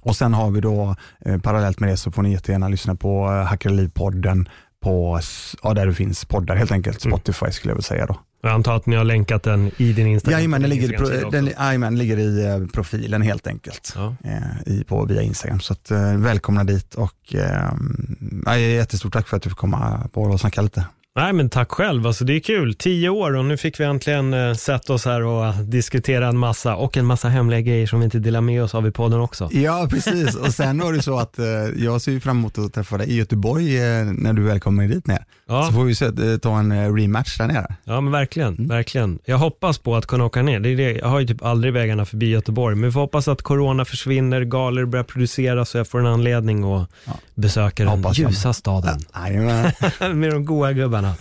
Speaker 2: Och sen har vi då eh, parallellt med det så får ni jättegärna lyssna på eh, Hacka liv-podden på, ja, där det finns poddar helt enkelt. Spotify skulle jag väl säga då.
Speaker 1: Jag antar att ni har länkat den i din Instagram.
Speaker 2: Jajamän, den ligger, pro, den, jajamän, ligger i eh, profilen helt enkelt.
Speaker 1: Ja.
Speaker 2: Eh, i, på, via Instagram. Så att, eh, välkomna dit och eh, jättestort tack för att du fick komma på och snacka lite.
Speaker 1: Nej men tack själv, alltså, det är kul. Tio år och nu fick vi äntligen eh, sätta oss här och eh, diskutera en massa och en massa hemliga grejer som vi inte delar med oss av i podden också.
Speaker 2: Ja, precis. Och sen var det så att eh, jag ser fram emot att träffa dig i Göteborg eh, när du väl kommer dit ner.
Speaker 1: Ja.
Speaker 2: Så får vi se, eh, ta en eh, rematch där nere.
Speaker 1: Ja men verkligen, verkligen. Jag hoppas på att kunna åka ner. Det är det. Jag har ju typ aldrig vägarna förbi Göteborg, men vi får hoppas att corona försvinner, galor börjar produceras så jag får en anledning att besöka den
Speaker 2: Hoppas jag.
Speaker 1: ljusa staden.
Speaker 2: Jajamän.
Speaker 1: Med de goa gubbarna.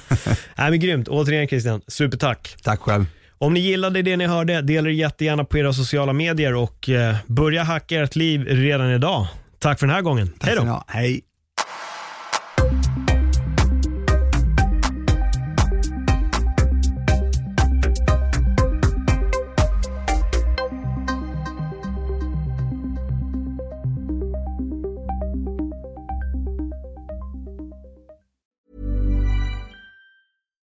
Speaker 1: Nej men grymt, återigen Christian, supertack.
Speaker 2: Tack själv.
Speaker 1: Om ni gillade det ni hörde, dela det jättegärna på era sociala medier och eh, börja hacka ert liv redan idag. Tack för den här gången. Hej då.
Speaker 2: Hej.